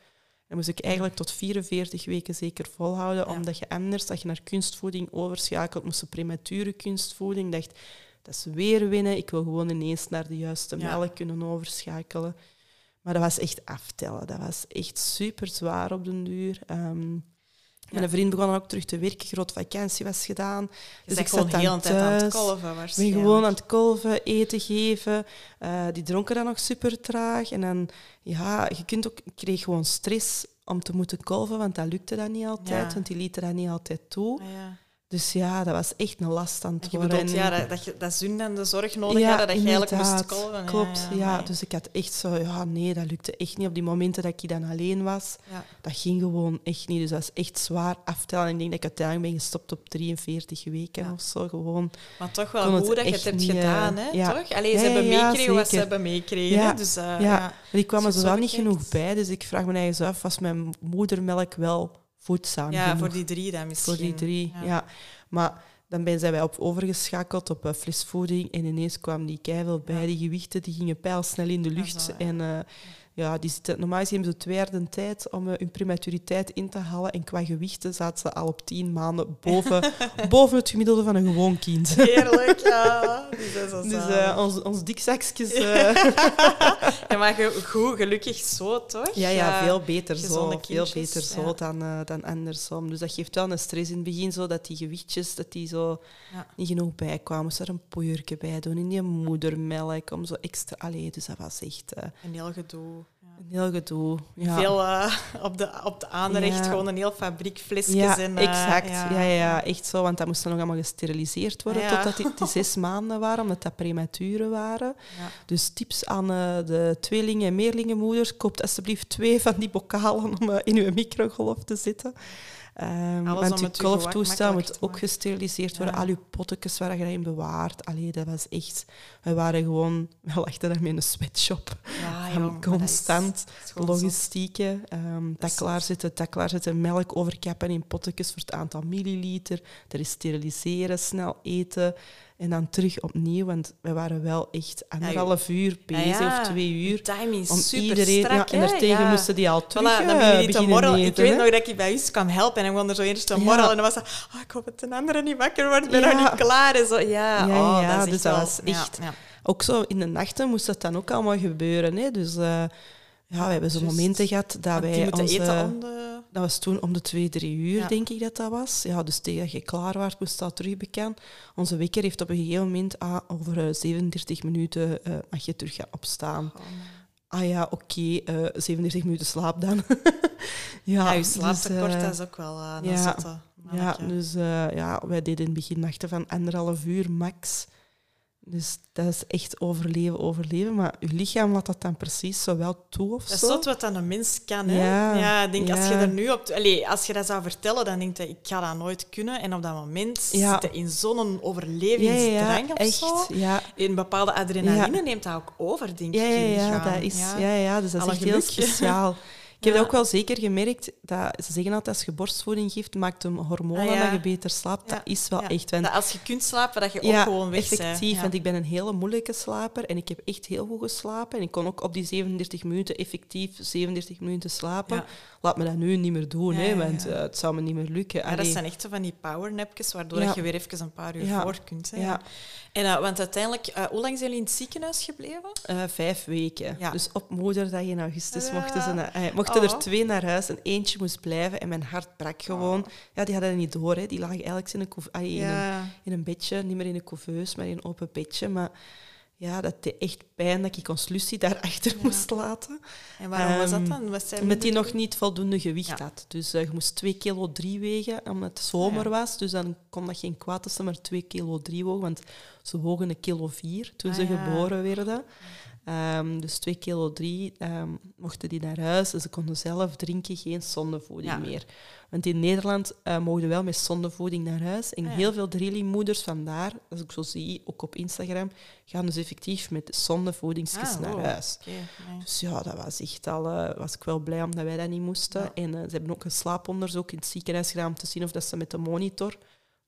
Dan moest ik eigenlijk tot 44 weken zeker volhouden, Ja. omdat je anders, dat je naar kunstvoeding overschakelt, moest je premature kunstvoeding. Dacht, dat is weer winnen. Ik wil gewoon ineens naar de juiste Ja. melk kunnen overschakelen. Maar dat was echt aftellen. Dat was echt super zwaar op den duur. Mijn vriend begon dan ook terug te werken, grote vakantie was gedaan. Je Dus ik zat heel dan de tijd aan het kolven ben gewoon aan het kolven, eten geven. Eh, die dronken dan nog super traag. En dan, ja, je kunt ook, ik kreeg gewoon stress om te moeten kolven, want dat lukte dan niet altijd, Ja. want die lieten dat niet altijd toe. Ah, ja. Dus ja, dat was echt een last aan het je worden. bedoelt ja, dat, dat, je, dat hun dan de zorg nodig Ja, hadden, dat je eigenlijk moest kolven. Klopt, ja, amai. Dus ik had echt zo, ja, nee, dat lukte echt niet. Op die momenten dat ik dan alleen was, Ja. dat ging gewoon echt niet. Dus dat is echt zwaar aftellen. En ik denk dat ik uiteindelijk ben gestopt op 43 weken Ja. of zo. Gewoon. Maar toch wel goed dat je het hebt niet, eh, gedaan, hè? ja. toch? Allee, Ja, ze hebben ja, ja, meegekregen wat ze hebben meegekregen. Ja, hè, Dus, uh, ja. ja. Maar ik kwam er zo wel niet genoeg bij. Dus ik vraag me eigen af, was mijn moedermelk wel voedzaam Ja, genoeg? voor die drie dan misschien. Voor die drie, ja. Maar dan zijn wij op overgeschakeld op uh, flesvoeding en ineens kwamen die keiveel bij. Ja. Die gewichten die gingen pijlsnel in de lucht. En eh, ja, die zitten, normaal gezien hebben ze twee jaar de tijd om eh, hun prematuriteit in te halen. En qua gewichten zaten ze al op tien maanden boven, <laughs> boven het gemiddelde van een gewoon kind. Heerlijk, ja. <laughs> Dus, Dus eh, ons, ons dikzakjes... <laughs> ja, maar goed, gelukkig zo, toch? Ja, ja, veel beter zo. Veel beter zo ja. dan, dan andersom. Dus dat geeft wel een stress in het begin, zo, dat die gewichtjes dat die zo Ja. niet genoeg bijkwamen. Moest er een poeiertje bij doen in die moedermelk, om zo extra... Allee, dus dat was echt Een heel gedoe. Een heel gedoe. Ja. Veel eh, op, de, op de aanrecht, gewoon een heel fabriek flesjes. ja, en, eh, exact. ja. Ja. Echt zo. Want dat moest dan nog allemaal gesteriliseerd worden totdat die, die <laughs> zes maanden waren, omdat dat premature waren. Dus tips aan eh, de tweelingen- en meerlingenmoeders. Koopt alsjeblieft twee van die bokalen om in uw microgolf te zitten. Alles want kolftoestel makkelijk moet ook maken. gesteriliseerd worden. Ja. Al uw pottekjes waar je daarin bewaart. Allee, dat was echt... We waren gewoon... We lachten daarmee in een sweatshop. Ja, jong, constant dat is gewoon zo. logistieke. ehm Dat klaarzetten, dat klaarzetten, melk overkappen in pottekjes voor het aantal milliliter. Er is steriliseren, snel eten. En dan terug opnieuw, want we waren wel echt anderhalf uur bezig, Ja, of twee uur. Timing is Om super iedereen... strak, ja, en daartegen Ja. moesten die al terug Voilà, dan eh, niet te. Ik weet nog dat ik bij u kwam helpen en ik begon er zo eerst te Ja. morrelen. En dan was dat, oh, ik hoop dat een andere niet wakker wordt, ik ben Ja. nog niet klaar. En zo. Ja, Ja, oh, ja, dat is dus dat wel- was ja, echt- ja. Ook zo in de nachten moest dat dan ook allemaal gebeuren. Hè. Dus eh, ja, we hebben zo juist. momenten gehad dat wij onze... eten om de... Dat was toen om de twee, drie uur, Ja. denk ik dat dat was. Ja, dus tegen dat je klaar was, moest dat terug bekend. Onze wekker heeft op een gegeven moment, ah, over eh, 37 minuten eh, mag je terug gaan opstaan. Oh, Ah ja, oké, eh 37 minuten slaap dan. <laughs> ja, ja, je dus, slaaptekort, eh, dat is ook wel uh, een ja, zotte Ja, dus eh, ja, wij deden in het begin nachten van anderhalf uur max. Dus dat is echt overleven, overleven. Maar je lichaam laat dat dan precies zo wel toe of Dat is zo. zot wat dan een mens kan. Hè? Ja, Ja, ik denk als je er nu op... Als je dat zou vertellen, dan denk je, ik ga dat nooit kunnen. En op dat moment Ja. zit je in zo'n overlevingsdrang ja, of echt. zo. Ja. Een bepaalde adrenaline neemt dat ook over, denk ik. ja, in je ja, lichaam. dat is, Ja. ja. Ja, dus dat is Alle echt heel speciaal. <laughs> Ik heb dat ook wel zeker gemerkt. Dat, ze zeggen altijd, als je borstvoeding geeft, maakt hem hormonen Ah, dat je beter slaapt. Dat is wel echt. Want Dat als je kunt slapen, dat je ook gewoon weg bent. effectief. Want ik ben een hele moeilijke slaper en ik heb echt heel goed geslapen. En ik kon ook op die 37 minuten effectief 37 minuten slapen. Laat me dat nu niet meer doen, hè, want eh, het zou me niet meer lukken. Ja, dat zijn echt zo van die powernapjes, waardoor je weer even een paar uur voor kunt. Hè. En, eh, want uiteindelijk, eh, hoe lang zijn jullie in het ziekenhuis gebleven? Eh, vijf weken. Ja. Dus op moederdag in augustus Ja. mochten, ze naar, mochten Oh. er twee naar huis en eentje moest blijven. En mijn hart brak gewoon. Ja, die hadden dat niet door. Hè. Die lagen eigenlijk in een, couve- ah, in, een, in een bedje. Niet meer in een couveuse, maar in een open bedje. Maar ja, dat deed echt pijn dat ik ons Lucie daarachter <laughs> moest laten. En waarom was dat Ehm, dan? Was zij Met die minder nog niet voldoende gewicht Ja. had. Dus eh, je moest 2 kilo 3 wegen, omdat het zomer Ah, ja. was. Dus dan kon dat geen kwaad ze maar 2 kilo 3 wogen. Want ze wogen een kilo 4 toen Ah, ze geboren werden. Ehm, dus 2 kilo 3 mochten die naar huis. En ze konden zelf drinken, geen zondevoeding Ja. meer. Want in Nederland eh mogen we wel met zondevoeding naar huis. En Ah, ja. heel veel drillingmoeders vandaar, als ik zo zie, ook op Instagram, gaan dus effectief met zondevoedingsjes Ah, naar wow. huis. Nee. Dus ja, dat was echt al, eh, was ik wel blij omdat wij dat niet moesten. Ja. En eh, ze hebben ook een slaaponderzoek in het ziekenhuis gedaan om te zien of dat ze met de monitor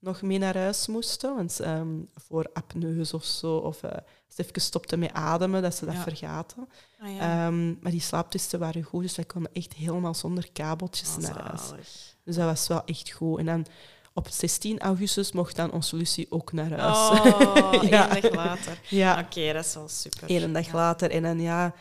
nog mee naar huis moesten. Want ehm, voor apneus of zo, of als ze even stopten met ademen, dat ze dat Ja. vergaten. Ah, ja. Ehm, maar die slaaptesten waren goed, dus wij konden echt helemaal zonder kabeltjes Oh, naar huis. zalig. Dus dat was wel echt goed. En dan op 16 augustus mocht dan onze Lucie ook naar huis. Oh, <laughs> Ja. één dag later. ja. Oké, dat is wel super. Eén dag later. En dan ja,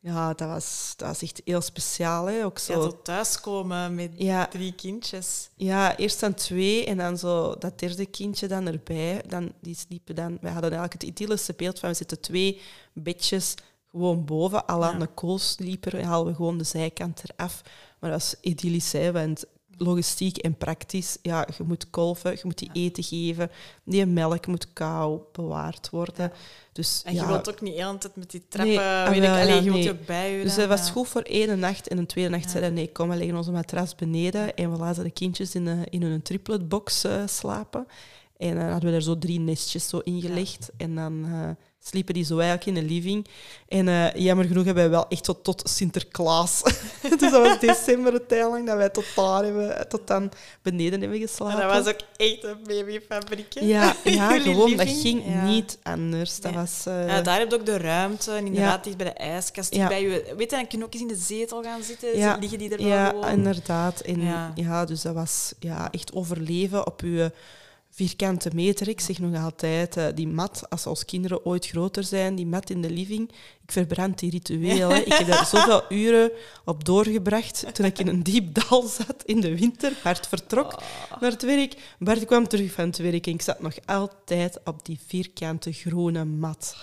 ja dat, was, dat was echt heel speciaal. Hè. Ook Ja, zo. tot thuiskomen met Ja, drie kindjes. ja, eerst dan twee en dan zo dat derde kindje dan erbij. Dan, die sliepen dan... We hadden eigenlijk het idyllische beeld van we zitten twee bedjes gewoon boven. Al aan Ja. de koolslieper en halen we gewoon de zijkant eraf. Maar dat is idyllisch, hè, want logistiek en praktisch, ja, je moet kolven, je moet die eten geven. Die melk moet kou bewaard worden. Dus, En ja, je wilt ook niet de hele tijd met die trappen... Nee, ah, weet ik, allee, je nee. je ook bijhouden. Dus dat was goed voor één nacht. En een tweede nacht Ja. zeiden nee, kom, we leggen onze matras beneden. En we laten de kindjes in, een in een tripletbox eh, slapen. En dan hadden we er zo drie nestjes zo ingelegd. En dan eh, sliepen die zo eigenlijk in de living. En eh, jammer genoeg hebben wij wel echt tot, tot Sinterklaas. <laughs> dus dat was december het lang dat wij tot daar hebben, tot dan beneden hebben geslapen. Maar dat was ook echt een babyfabriek. hè? Ja, <laughs> ja gewoon, dat ging Ja. niet anders. Dat Nee. was... eh, Ja, daar heb je ook de ruimte. En inderdaad, dicht bij de ijskast. Ja. Bij je, weet je, dan kun je ook eens in de zetel gaan zitten. Liggen die er wel Ja, gewoon. inderdaad. En Ja. ja. dus dat was ja, echt overleven op uw vierkante meter. Ik zeg nog altijd, eh, die mat, als als kinderen ooit groter zijn, die mat in de living, ik verbrand die ritueel. hè. Ik heb daar zoveel <laughs> uren op doorgebracht toen ik in een diep dal zat in de winter. Bart vertrok Oh. naar het werk. Bart kwam terug van het werk en ik zat nog altijd op die vierkante groene mat.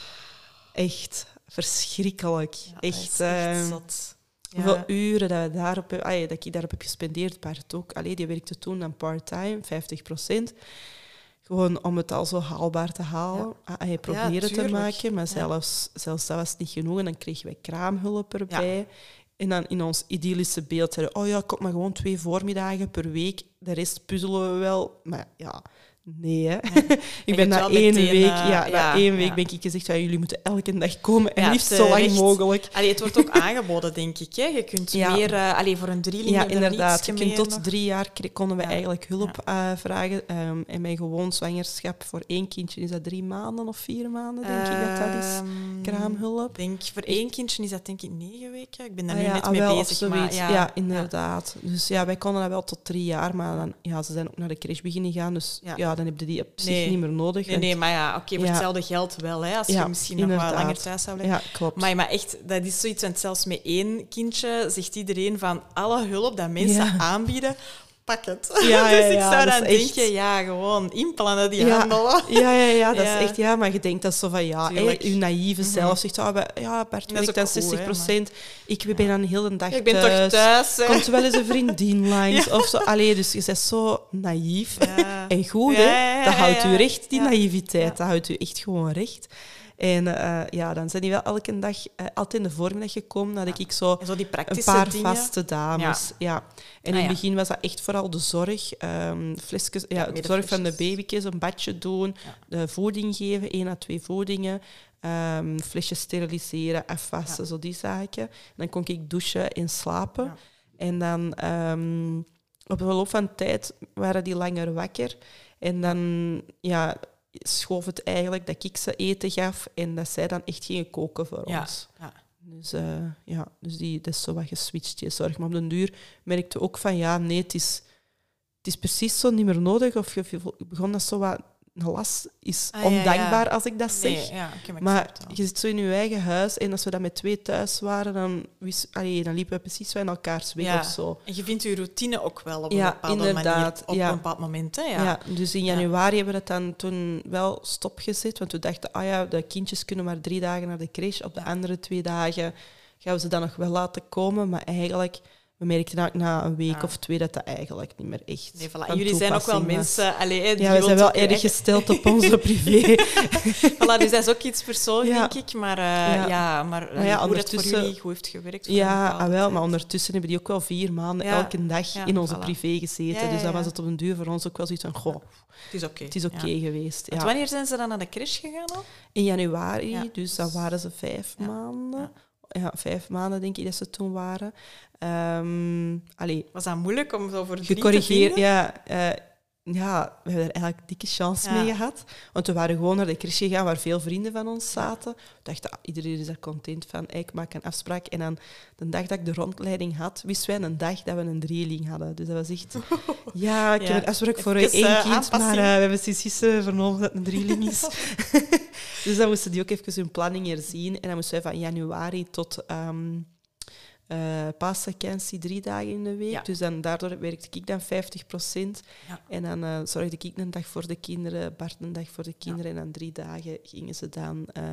Echt verschrikkelijk. Ja, echt... echt ehm. Hoeveel Ja. uren dat, we daarop, ah, dat ik daarop heb gespendeerd, Bart ook. Allee, die werkte toen dan part-time, 50 Gewoon om het al zo haalbaar te halen. Ah, hij probeerde te maken, maar zelfs, zelfs dat was niet genoeg. En dan kregen wij kraamhulp erbij. En dan in ons idyllische beeld zeiden oh ja, kom maar gewoon twee voormiddagen per week. De rest puzzelen we wel. Maar ja, nee hè. <laughs> ik ben na wel één meteen, week, eh, ja, ja, na één week ja. ben ik gezegd, ja, jullie moeten elke dag komen. En Ja, liefst zo lang mogelijk. Allee, het wordt ook <laughs> aangeboden, denk ik. Hè? Je kunt meer... eh allee, voor een drieling Ja, er inderdaad. Je kunt tot nog. drie jaar konden we eigenlijk hulp eh, vragen. Ehm, en mijn gewoon zwangerschap voor één kindje is dat drie maanden of vier maanden, denk ik dat dat is. Ehm, Kraamhulp. Denk, voor één kindje is dat denk ik negen weken. Ik ben daar Ah nu net ah, mee wel, bezig. Maar, ja, inderdaad. Dus ja, wij konden dat wel tot drie jaar, maar dan, ja, ze zijn ook naar de crash beginnen gaan. Dus Ja. Ja, dan heb je die op zich Nee. niet meer nodig. Nee, nee, maar ja, oké, voor Ja. hetzelfde geld wel. Hè, als Ja, je misschien nog inderdaad. wat langer thuis zou blijven. Ja, klopt. Maar, maar echt, dat is zoiets, want zelfs met één kindje zegt iedereen van alle hulp dat mensen aanbieden, pak het. Ja, ja, <laughs> dus ik ja, zou dat dan is echt- denken, ja, gewoon inplannen die Ja. handelen. Ja, ja, ja, dat is <laughs> echt... Ja, maar je denkt dat zo van... Ja, hè, je naïeve zelf zegt... wij- ja, Bart werkt dan ook goed, 60 hè, procent. Ik ben dan heel de dag Ik ben thuis. toch thuis. hè? Komt wel eens een vriendin <laughs> langs of zo. Allee, dus je bent zo naïef. En goed, hè? Dat houdt u recht, die naïviteit. Dat houdt u echt gewoon recht. En eh, ja, dan zijn die wel elke dag, eh, altijd in de voormiddag gekomen, dat ik zo zo die een paar dingen. vaste dames. Ja. En Ah, in het begin was dat echt vooral de zorg. ehm flesjes, ja, de zorg van de babytjes, een badje doen, de voeding geven, één à twee voedingen. ehm, flesjes steriliseren, afwassen, zo die zaken. Dan kon ik douchen en slapen. En dan ehm, op de loop van de tijd waren die langer wakker. En dan ja, schoof het eigenlijk dat ik ze eten gaf en dat zij dan echt gingen koken voor Ja. ons. Ja. Dus, eh, ja, dus die, dat is zo wat geswitcht, je zorg. Maar op den duur merkte ook van, ja, nee, het is, het is precies zo niet meer nodig. Of je begon dat zo wat een last is Ah, ja, ja. ondankbaar als ik dat zeg. Nee, ja, maar ik je zit zo in je eigen huis en als we dan met twee thuis waren, dan, wist, allee, dan liepen we precies zo in elkaars weg of zo. En je vindt je routine ook wel op een bepaalde manier. inderdaad, Op ja. een bepaald moment, hè? Ja. Ja. dus in Ja. januari hebben we dat dan toen wel stopgezet, want we dachten, ah ja, de kindjes kunnen maar drie dagen naar de crash. Op de andere twee dagen gaan we ze dan nog wel laten komen, maar eigenlijk, we merkten na een week Ja. of twee dat dat eigenlijk niet meer echt Nee, voilà. Jullie zijn ook wel was. mensen... Allee, die Ja, we zijn wel erg gesteld op <laughs> onze privé. <laughs> Voilà, dus dat is ook iets persoonlijks, Ja. denk ik. Maar, eh, Ja. ja. maar, Maar ja, hoe dat voor ondertussen- jullie goed heeft gewerkt. Ja, ah, wel, maar ondertussen hebben die ook wel vier maanden elke dag in onze voilà. privé gezeten. Dus dat was het op een duur voor ons ook wel zoiets van, goh, Het is oké. het is oké geweest. Want wanneer zijn ze dan naar de crash gegaan al? In januari, Ja, dus dat waren ze vijf maanden. Ja. Vijf maanden denk ik dat ze toen waren. Ehm allee, Was dat moeilijk om zo voor drie te vinden? Ja, eh, ja, we hebben er eigenlijk dikke chance Ja. mee gehad. Want we waren gewoon naar de crash gegaan waar veel vrienden van ons zaten. We dachten, ah, iedereen is er content van. Ik maak een afspraak. En dan de dag dat ik de rondleiding had, wisten wij een dag dat we een drieling hadden. Dus dat was echt... <laughs> Ja, ik Ja. heb een afspraak voor Even, één eh, kind, maar eh, we hebben sinds gisteren vernomen dat het een drieling is. <laughs> <laughs> dus dan moesten die ook even hun planning herzien. En dan moesten wij van januari tot ehm eh paasvakantie drie dagen in de week. Ja. Dus dan, daardoor werkte ik dan 50 procent. Ja. En dan eh, zorgde ik een dag voor de kinderen, Bart een dag voor de kinderen. En dan drie dagen gingen ze dan eh,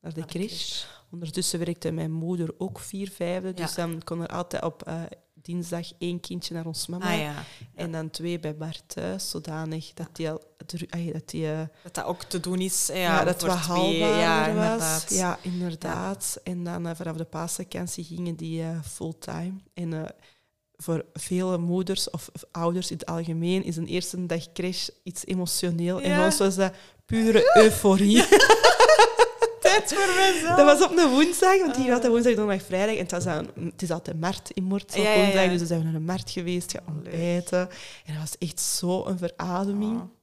naar de crash. Ondertussen werkte mijn moeder ook vier vijfde. Dus dan kon er altijd op dinsdag één kindje naar ons mama. Ah ja, En dan twee bij Bart thuis, zodanig dat die, al, dat die eh, dat dat ook te doen is. ja, Ja, dat het wat twee. haalbaarder Ja, was. inderdaad. Ja, inderdaad. En dan eh, vanaf de paasvakantie gingen die eh, fulltime. En voor vele moeders of, of ouders in het algemeen is een eerste dag crash iets emotioneel. En voor ons was dat pure euforie. <laughs> Tijd voor mezelf. Dat was op een woensdag, want hier had woensdag, donderdag, vrijdag. En het, was het is altijd markt in Moort op Ja, ja, ja. dus we zijn naar de markt geweest, gaan ontbijten. En dat was echt zo een verademing. Oh.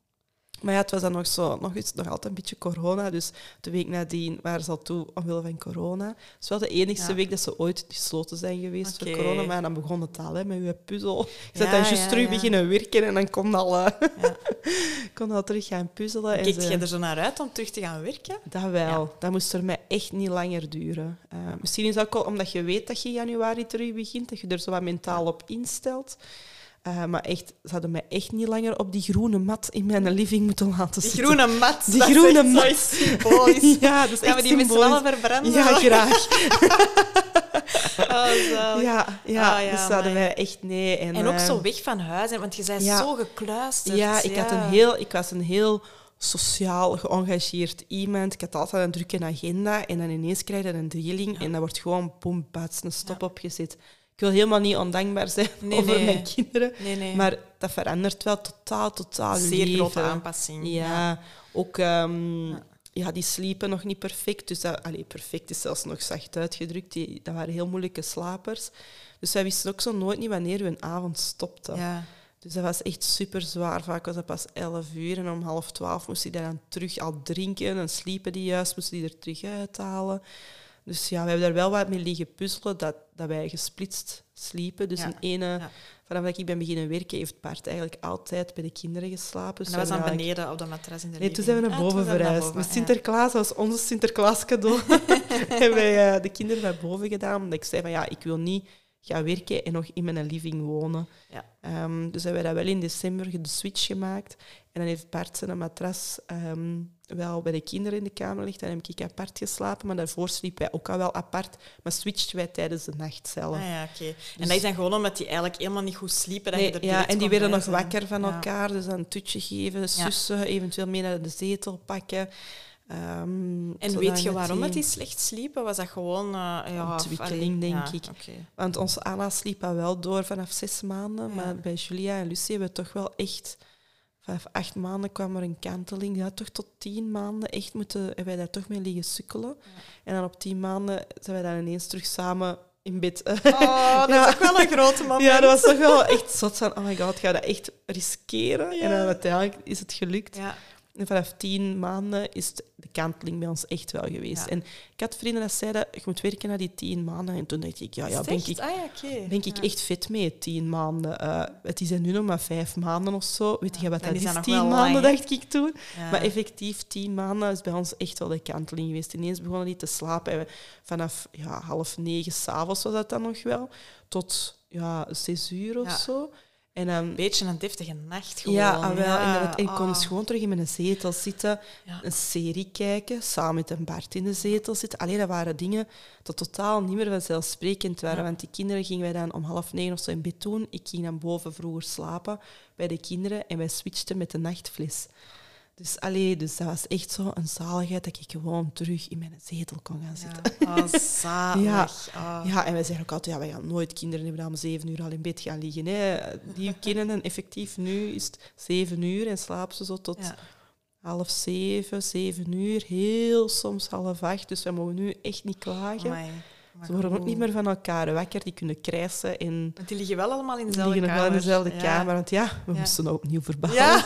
Maar ja, het was dan nog, zo, nog, iets, nog altijd een beetje corona. Dus de week nadien waren ze al toe omwille van corona. Het is wel de enigste Ja. week dat ze ooit gesloten zijn geweest voor corona. Maar dan begon het al hè, met je puzzel. Je Ja, zat dan juist ja, terug beginnen werken en dan kon al, eh, Ja. <laughs> kon al terug gaan puzzelen. En Kijkt ze- je er zo naar uit om terug te gaan werken? dat wel. Dat moest er mij echt niet langer duren. Eh, misschien is dat ook wel omdat je weet dat je in januari terug begint, dat je er zo wat mentaal op instelt. Eh, maar echt, ze hadden mij echt niet langer op die groene mat in mijn living moeten laten Die zitten. groene mat. Die dat is groene zo mat. symbolisch. <laughs> ja, dat is Gaan we die met z'n symbolisch. allen verbranden? Ja, graag. <laughs> Oh. Ja, ja, Ah, ja, dus hadden mij echt nee. En, En ook eh, zo weg van huis, want je bent ja. zo gekluisterd. Ja, ik, Had een heel, ik was een heel sociaal geëngageerd iemand. Ik had altijd een drukke agenda en dan ineens krijg je een drieling en dan wordt gewoon bats, een stop opgezet. Ik wil helemaal niet ondankbaar zijn Nee, over nee. mijn kinderen, Nee, nee. maar dat verandert wel totaal, totaal Zeer leven. grote aanpassing. Ja, ook... ehm, ja. die sliepen nog niet perfect. Dus dat, perfect is zelfs nog zacht uitgedrukt. Die, dat waren heel moeilijke slapers. Dus wij wisten ook zo nooit niet wanneer hun avond stopte. Ja. Dus dat was echt super zwaar. Vaak was dat pas 11 uur en om half twaalf moest hij dan terug al drinken. En sliepen die juist, moesten die er terug uithalen. Dus ja, we hebben daar wel wat mee liggen puzzelen, dat, dat wij gesplitst sliepen. Dus Ja. een ene, Ja. vanaf dat ik ben beginnen werken, heeft Bart eigenlijk altijd bij de kinderen geslapen. En Dus dat was dan eigenlijk- beneden op de matras in de Nee, toen zijn we naar Ah, boven verhuisd. Met. Sinterklaas, dat was onze Sinterklaas cadeau. <laughs> <laughs> hebben wij eh, de kinderen naar boven gedaan. Omdat ik zei van ja, ik wil niet ga werken en nog in mijn living wonen. Ja. Ehm, dus hebben we dat wel in december de switch gemaakt. En dan heeft Bart zijn matras ehm, wel bij de kinderen in de kamer liggen. Dan heb ik apart geslapen, maar daarvoor sliepen wij ook al wel apart. Maar switchten wij tijdens de nacht zelf. Ah, ja, oké. En dat is dan gewoon omdat die eigenlijk helemaal niet goed sliepen. Dat je er ja, en die werden nog wakker van Ja. elkaar. Dus dan een tutje geven, sussen, eventueel mee naar de zetel pakken. Ehm, En weet je het waarom die- die slecht sliepen? Was dat gewoon... ja, of- Ontwikkeling, denk ja, ik. Want onze Anna sliep al wel door vanaf zes maanden. Ja. Maar bij Julia en Lucie hebben we toch wel echt... Vanaf acht maanden kwam er een kanteling. Ja, toch tot tien maanden echt moeten, hebben wij daar toch mee liggen sukkelen. En dan op tien maanden zijn wij dan ineens terug samen in bed. <laughs> Oh, dat Ja. is ook wel een grote moment. Ja, dat was toch wel echt zot van, oh my god, ga je dat echt riskeren? En dan uiteindelijk is het gelukt. En vanaf tien maanden is de kanteling bij ons echt wel geweest. Ja. En ik had vrienden dat zeiden, je moet werken na die tien maanden. En toen dacht ik, ja, ja ben ik, echt? Ah, ja, oké. ben ik echt fit mee, tien maanden. Eh, het is nu nog maar vijf maanden of zo. Weet je wat dat is tien maanden, lang, dacht ik toen. Maar effectief, tien maanden is bij ons echt wel de kanteling geweest. Ineens begonnen die te slapen. En we- vanaf ja, half negen s'avonds was dat dan nog wel, tot ja, zes uur of zo. En dan Een beetje een deftige nacht gewoon. ja, ah, wel, Ja, inderdaad. En ik kon ah. gewoon terug in mijn zetel zitten, Ja. een serie kijken, samen met een Bart in de zetel zitten. Alleen dat waren dingen dat totaal niet meer vanzelfsprekend waren. Ja. Want die kinderen gingen wij dan om half negen of zo in bed doen. Ik ging dan boven vroeger slapen bij de kinderen en wij switchten met de nachtfles. Dus, allee, dus dat was echt zo een zaligheid dat ik gewoon terug in mijn zetel kon gaan zitten. Ja. Oh, <laughs> zalig. Ja. Oh. Ja, en wij zeggen ook altijd, ja, wij gaan nooit kinderen hebben om zeven uur al in bed gaan liggen. Hè. Die <laughs> kinderen, effectief nu is het zeven uur en slapen ze zo tot Ja. half zeven, zeven uur, heel soms half acht. Dus we mogen nu echt niet klagen. Ze worden ook niet meer van elkaar wakker, die kunnen krijsen en Want die liggen wel allemaal in die dezelfde liggen nog wel in kamer. dezelfde Ja. kamer. Want ja, we Ja. moesten ook opnieuw verbouwen. Ja.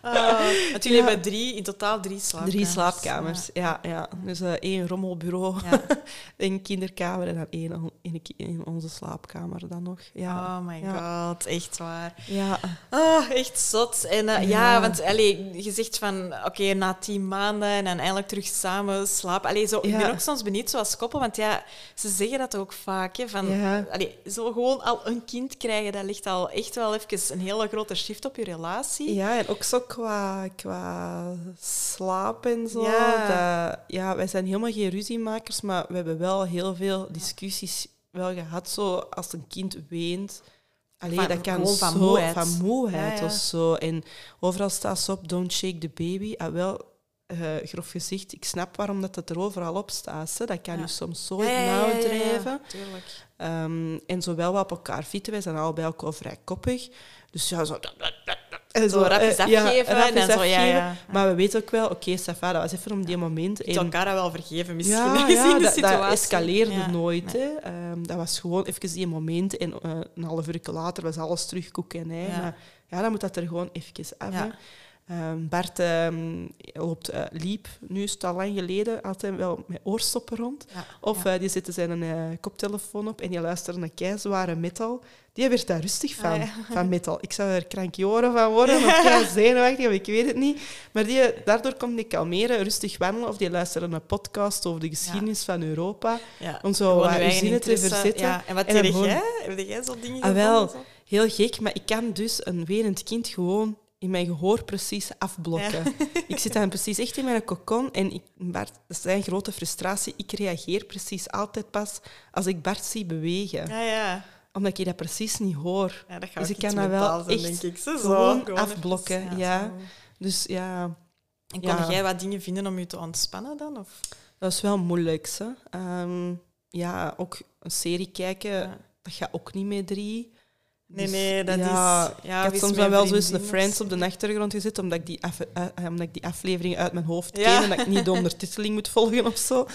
Ah, <laughs> <laughs> want jullie hebben drie, in totaal drie slaapkamers. Drie slaapkamers, ja. ja, Dus eh, één rommelbureau, <laughs> één kinderkamer en dan één in, in onze slaapkamer dan nog. Ja, Oh my god, echt waar. ja. Ah, echt zot. En eh, ja. Want allee, je zegt van, oké, na tien maanden en dan eindelijk terug samen slapen. Allee, zo, Ik ben ook soms benieuwd, zoals koppel, want ja, ze zeggen dat ook vaak. Hè, van, Ja. allee, zo gewoon al een kind krijgen, dat ligt al echt wel even een hele grote shift op je relatie. Ja, en ook zo qua, qua slaap en zo. Ja. Dat, ja, wij zijn helemaal geen ruziemakers, maar we hebben wel heel veel discussies wel gehad. Zo als een kind weent. Allee, Van- dat kan van zo, moeheid. Van moeheid Ja, ja. of zo. En overal staat ze op, don't shake the baby. Ah, wel, eh, grof gezegd, ik snap waarom dat het er overal op staat. Hè. Dat kan Ja. u soms zo in nauw drijven. Ehm, en zowel wat op elkaar fietsen, wij zijn allebei ook wel vrij koppig. Dus ja, zo... En Zo rapjes ja, afgeven rapjes en zo, ja. Maar we weten ook wel, oké, Safa, dat was even om die moment. Je En, elkaar dat wel vergeven, misschien, ja, <laughs> gezien ja, de dat, situatie. dat escaleerde nooit. Nee. Hè. Ehm, dat was gewoon even die moment. En eh, een half uur later was alles terug koek en ei. Maar ja, dan moet dat er gewoon even af. Ehm, Bart ehm, loopt, eh, liep, nu is het al lang geleden, altijd wel met oorstoppen rond. Ja, Of ja. eh, die zette zijn eh, koptelefoon op en die luisterde naar keizware metal. Die werd daar rustig van, Ah, ja. van metal. Ik zou er krankjoren van worden, of <laughs> kei zenuwachtig, of ik weet het niet. Maar die, daardoor kon die kalmeren, rustig wandelen, of die luisterde naar een podcast over de geschiedenis van Europa. Om zo eigen zinnen te verzetten. Ja. En wat En gewoon- jij? Heb jij zo dingen Ah, wel. Heel gek, maar ik kan dus een wenend kind gewoon in mijn gehoor precies afblokken. <laughs> Ik zit dan precies echt in mijn cocon en ik, Bart, dat is zijn grote frustratie. Ik reageer precies altijd pas als ik Bart zie bewegen. Ja, ja. Omdat ik dat precies niet hoor. ja dat gaat Dus ik kan dat wel zijn, echt denk ik. Zo, gewoon afblokken, ja. Dus ja, En kon jij wat dingen vinden om je te ontspannen dan? Of? dat is wel moeilijk. Hè. Ehm, ja, ook een serie kijken, dat gaat ook niet met drie. Nee, Dus nee, dat ja, is... Ja, ik had soms dan wel zo eens de Friends op de achtergrond gezet, omdat ik die, af, eh, eh, omdat ik die aflevering uit mijn hoofd Ja. ken en dat ik niet de ondertiteling moet volgen of zo. <laughs>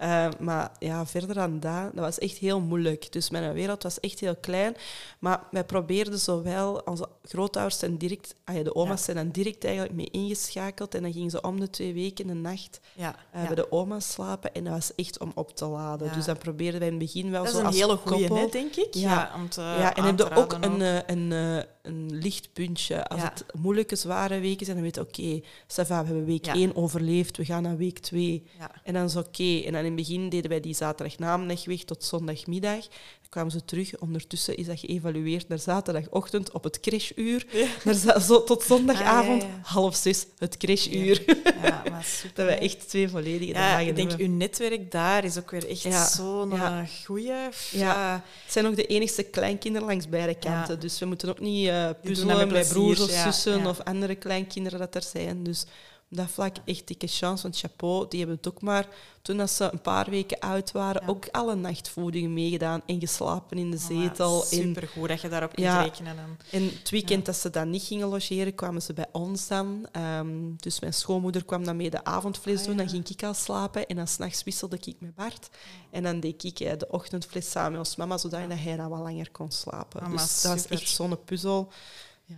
Eh, maar ja, verder dan dat, dat was echt heel moeilijk. Dus mijn wereld was echt heel klein. Maar wij probeerden zowel, onze grootouders zijn direct, ah de oma's zijn dan direct eigenlijk mee ingeschakeld. En dan gingen ze om de twee weken een nacht Ja, ja. bij de oma's slapen. En dat was echt om op te laden. Dus dan probeerden wij in het begin wel Dat is zo een als hele goeie, koppel. hè, denk ik. Ja. om te ja, en aan heb te je ook een, eh, een, eh, een licht puntje. Als Ja. het moeilijke, zware weken zijn, dan weet je, oké, va, we hebben week Ja. 1 overleefd, we gaan naar week 2. Ja. En dan is oké. En dan in het begin deden wij die weg tot zondagmiddag. Kwamen ze terug. Ondertussen is dat geëvalueerd naar zaterdagochtend op het crashuur. Naar zo, tot zondagavond, Ah, ja, ja. half zes, het crashuur. Ja, maar super. Dat we echt twee volledige dagen ik denk, hebben. uw netwerk daar is ook weer echt zo'n goeie. Ja. Het zijn ook de enigste kleinkinderen langs beide kanten. Dus we moeten ook niet dat puzzelen met bij broers of zussen of andere kleinkinderen dat er zijn. Dus dat vlak echt dikke chance. Want chapeau, die hebben het ook maar toen dat ze een paar weken oud waren, Ja. ook alle nachtvoeding meegedaan en geslapen in de zetel. En, Super goed dat je daarop kunt Ja. rekenen. En, en het weekend dat ze dan niet gingen logeren, kwamen ze bij ons dan. Ehm, dus mijn schoonmoeder kwam dan mee de avondfles Ah, doen. Dan ging ik al slapen. En dan s'nachts wisselde ik met Bart. En dan deed ik eh, de ochtendfles samen met ons mama, zodat hij dan wat langer kon slapen. Ah, dus dat was super. echt zo'n puzzel.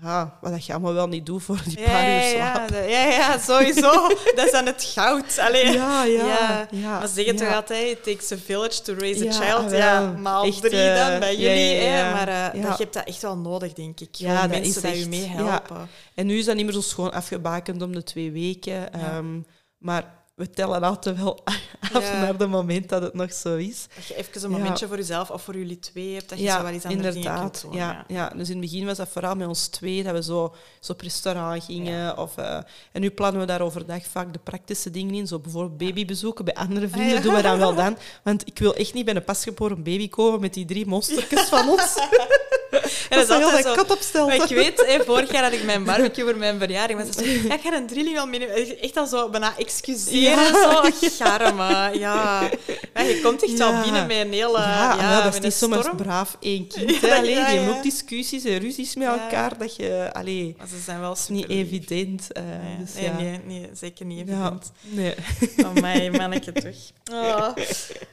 Ja, wat dat je allemaal wel niet doet voor die ja, paar uur slaap. ja, ja, ja, sowieso. <laughs> dat is dan het goud. Allee. Ja, ja, Ja. Maar zeg het toch altijd, it takes a village to raise a child. Ja, maal Echt, drie eh, dan bij jullie. hè. Maar eh, dat, je hebt dat echt wel nodig, denk ik. Ja, Gewoon mensen dat je meehelpen. En nu is dat niet meer zo schoon afgebakend om de twee weken. Ehm, maar we tellen altijd wel <laughs> af Ja. naar het moment dat het nog zo is. Dat je even een Ja. momentje voor jezelf of voor jullie twee hebt, dat je zo wel iets andere dingen kunt doen. ja, ja. Dus in het begin was dat vooral met ons twee, dat we zo, zo op restaurant gingen. Of, eh, en nu plannen we daar overdag vaak de praktische dingen in. Zo bijvoorbeeld babybezoeken bij andere vrienden Ah, ja. doen we dan wel <laughs> dan. Want ik wil echt niet bij een pasgeboren baby komen met die drie monstertjes van ons. <laughs> En dat is altijd zo. kat opstelt. Maar ik weet, hè, vorig jaar had ik mijn barbecue voor mijn verjaardag. <laughs> Ja, ik ga een drilling al meenemen. Echt al zo bijna excuseren. Ja. Zo, charme. Ja. Je komt echt wel binnen met een hele... Ja, dat is niet zomaar storm. braaf één kind. <laughs> Ja, hè. Allee, ja, die hebben ja. ook discussies en ruzies met elkaar. Dat je, allee, Maar ze zijn wel niet evident. eh, Nee, dus nee, nee, nee, zeker niet evident. nee. Oh, mij, manneke toch. Oh. <laughs>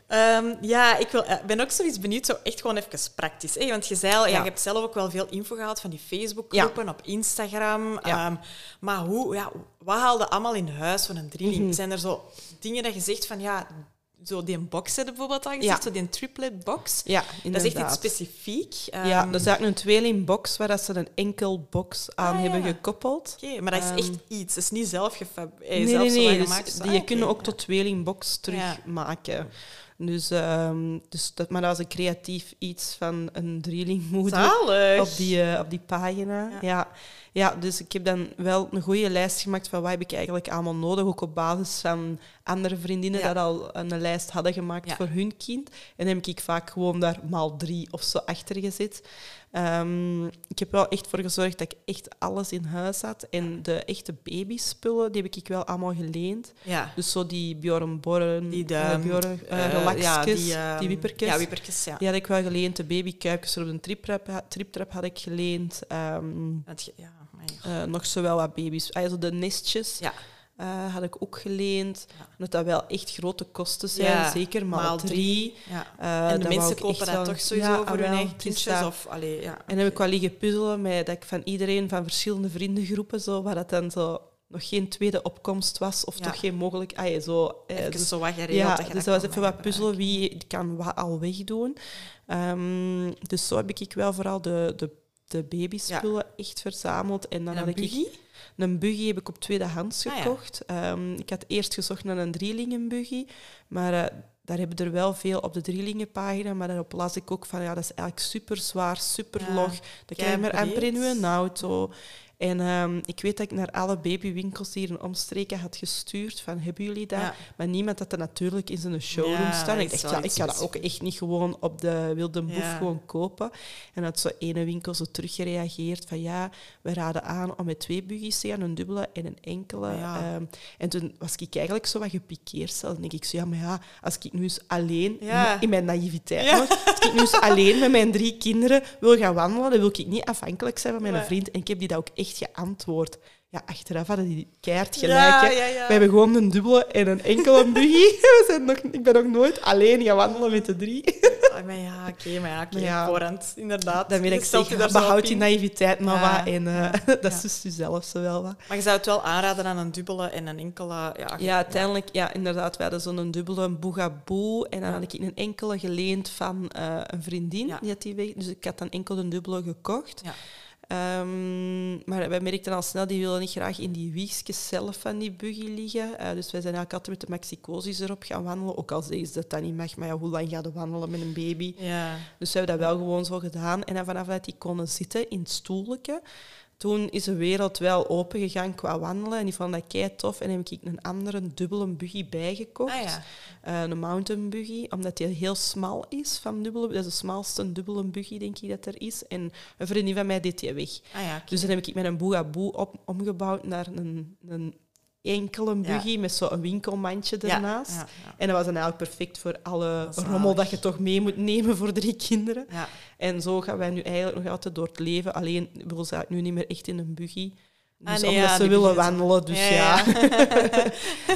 Ehm, ja, ik wil, eh, ben ook zoiets benieuwd, zo echt gewoon even praktisch. Hè? Want je zei al, ja. Ja. je hebt zelf ook wel veel info gehad van die Facebookgroepen, op Instagram. Ja. Ehm, maar hoe, ja, wat haalde allemaal in huis van een drilling? Mhm. Zijn er zo dingen dat je zegt van, ja, zo die box heb je bijvoorbeeld al gezegd, Ja. zo die triplet box. Ja, Dat is echt iets specifiek. Ja, Ehm, dat is eigenlijk een tweelingbox waar dat ze een enkel box aan Ah, hebben ja. gekoppeld. Oké, maar dat is Ehm, echt iets. Dat is niet zelf gefab- eh, Nee, zelf nee, nee. Dus gemaakt. die Ah, kunnen ook ja. tot tweelingbox terugmaken. Dus, ehm, dus dat, maar dat was een creatief iets van een drielingmoeder Zalig. op die, eh, op die pagina. Ja. Ja. Ja. dus ik heb dan wel een goede lijst gemaakt van wat heb ik eigenlijk allemaal nodig, ook op basis van andere vriendinnen Ja. dat al een lijst hadden gemaakt Ja. voor hun kind. En dan heb ik vaak gewoon daar maal drie of zo achter gezet. Ehm, ik heb wel echt voor gezorgd dat ik echt alles in huis had. En de echte babyspullen, die heb ik wel allemaal geleend. Ja. Dus zo die Bjorn Borren, Die, de, eh, Bjorn, eh, eh, relaxjes, ja, die, die, ehm, wippertjes. Ja, wippertjes, ja. Die had ik wel geleend. De babykuipjes op een triptrap, triptrap had ik geleend. Ehm, ja, eh, nog zowel wat baby's. Ah, zo de nestjes ja. eh, had ik ook geleend. Ja. Omdat dat wel echt grote kosten zijn. Ja, Zeker maal, maal drie. ja. Eh, en de mensen kopen dat wel- toch sowieso Ja, voor ah, hun eigen is kindjes? Of, allee, ja. En dan heb ik wel liggen puzzelen met dat ik van iedereen, van verschillende vriendengroepen, zo, waar dat dan zo nog geen tweede opkomst was, of toch geen mogelijk... Ah, zo, eh, Even dus- zo wat geregeld. ja, dat dus dat was even wat puzzelen. Wie kan wat al wegdoen? Ehm, dus zo heb ik wel vooral de, de, de babyspullen echt verzameld. En dan En had ik buggy? een buggy heb ik op tweedehands Ah, ja. gekocht. Ehm, ik had eerst gezocht naar een drielingenbuggy, maar eh, daar hebben er wel veel op de drielingenpagina. Maar daarop las ik ook van ja, dat is eigenlijk super zwaar, super log. Dat krijg je maar amper in uw auto. En ehm, ik weet dat ik naar alle babywinkels hier in omstreken had gestuurd van hebben jullie dat? Ja. Maar niemand had dat natuurlijk in zijn showroom Ja, staan. Ik dacht, ja, ik ga dat ook echt niet gewoon op de wilde boef Ja. gewoon kopen. En had zo ene winkel zo teruggereageerd van ja, we raden aan om met twee buggies te gaan, een dubbele en een enkele. Ehm, en toen was ik eigenlijk zo wat gepikeerd. Dan denk ik zo, ja, maar ja, als ik nu eens alleen, in mijn naïviteit, hoor, als ik nu eens alleen met mijn drie kinderen wil gaan wandelen, dan wil ik niet afhankelijk zijn van mijn Nee. vriend. En ik heb die dat ook echt geantwoord. Ja, achteraf hadden die keihard gelijk. Ja, hè. ja, ja. We hebben gewoon een dubbele en een enkele buggy. <laughs> We zijn nog, ik ben nog nooit alleen gaan wandelen met de drie. Ah, maar ja, oké, maar ja, oké, voorhand, inderdaad. Dan wil ik Je je zeggen, daar behoud die naïviteit maar Ja, wat. En eh, <laughs> dat is dus zelf zo wel wat. Maar je zou het wel aanraden aan een dubbele en een enkele... Ja, Ja, uiteindelijk, ja, inderdaad. We hadden zo'n dubbele een boegaboe. En dan had ik een enkele geleend van eh, een vriendin. Die had die weg, dus ik had dan enkel een dubbele gekocht. Ja. Ehm, maar wij merkten al snel, die willen niet graag in die wiegjes zelf van die buggy liggen. Eh, dus wij zijn eigenlijk altijd met de Mexicosis erop gaan wandelen. Ook al zeggen ze dat dat niet mag, maar ja, hoe lang ga je wandelen met een baby? Ja. Dus we hebben dat wel gewoon zo gedaan. En dan vanaf dat die konden zitten in het stoeltje, toen is de wereld wel open gegaan qua wandelen. En die vonden dat kei tof. En heb ik een andere dubbele buggy bijgekocht. Ah, ja. Eh, een mountain buggy, omdat die heel smal is van dubbele. Dat is de smalste dubbele buggy, denk ik, dat er is. En een vriendin van mij deed die weg. Ah, ja. Dus dan heb ik met een boegaboe op, omgebouwd naar een, een enkele buggy met zo'n winkelmandje Ja, ernaast. Ja, ja. En dat was dan eigenlijk perfect voor alle rommel dat je toch mee moet nemen voor drie kinderen. En zo gaan wij nu eigenlijk nog altijd door het leven. Alleen ze eigenlijk nu niet meer echt in een buggy. Ah, Dus nee, omdat ja, ze willen wandelen, dus Ja, ja. ja.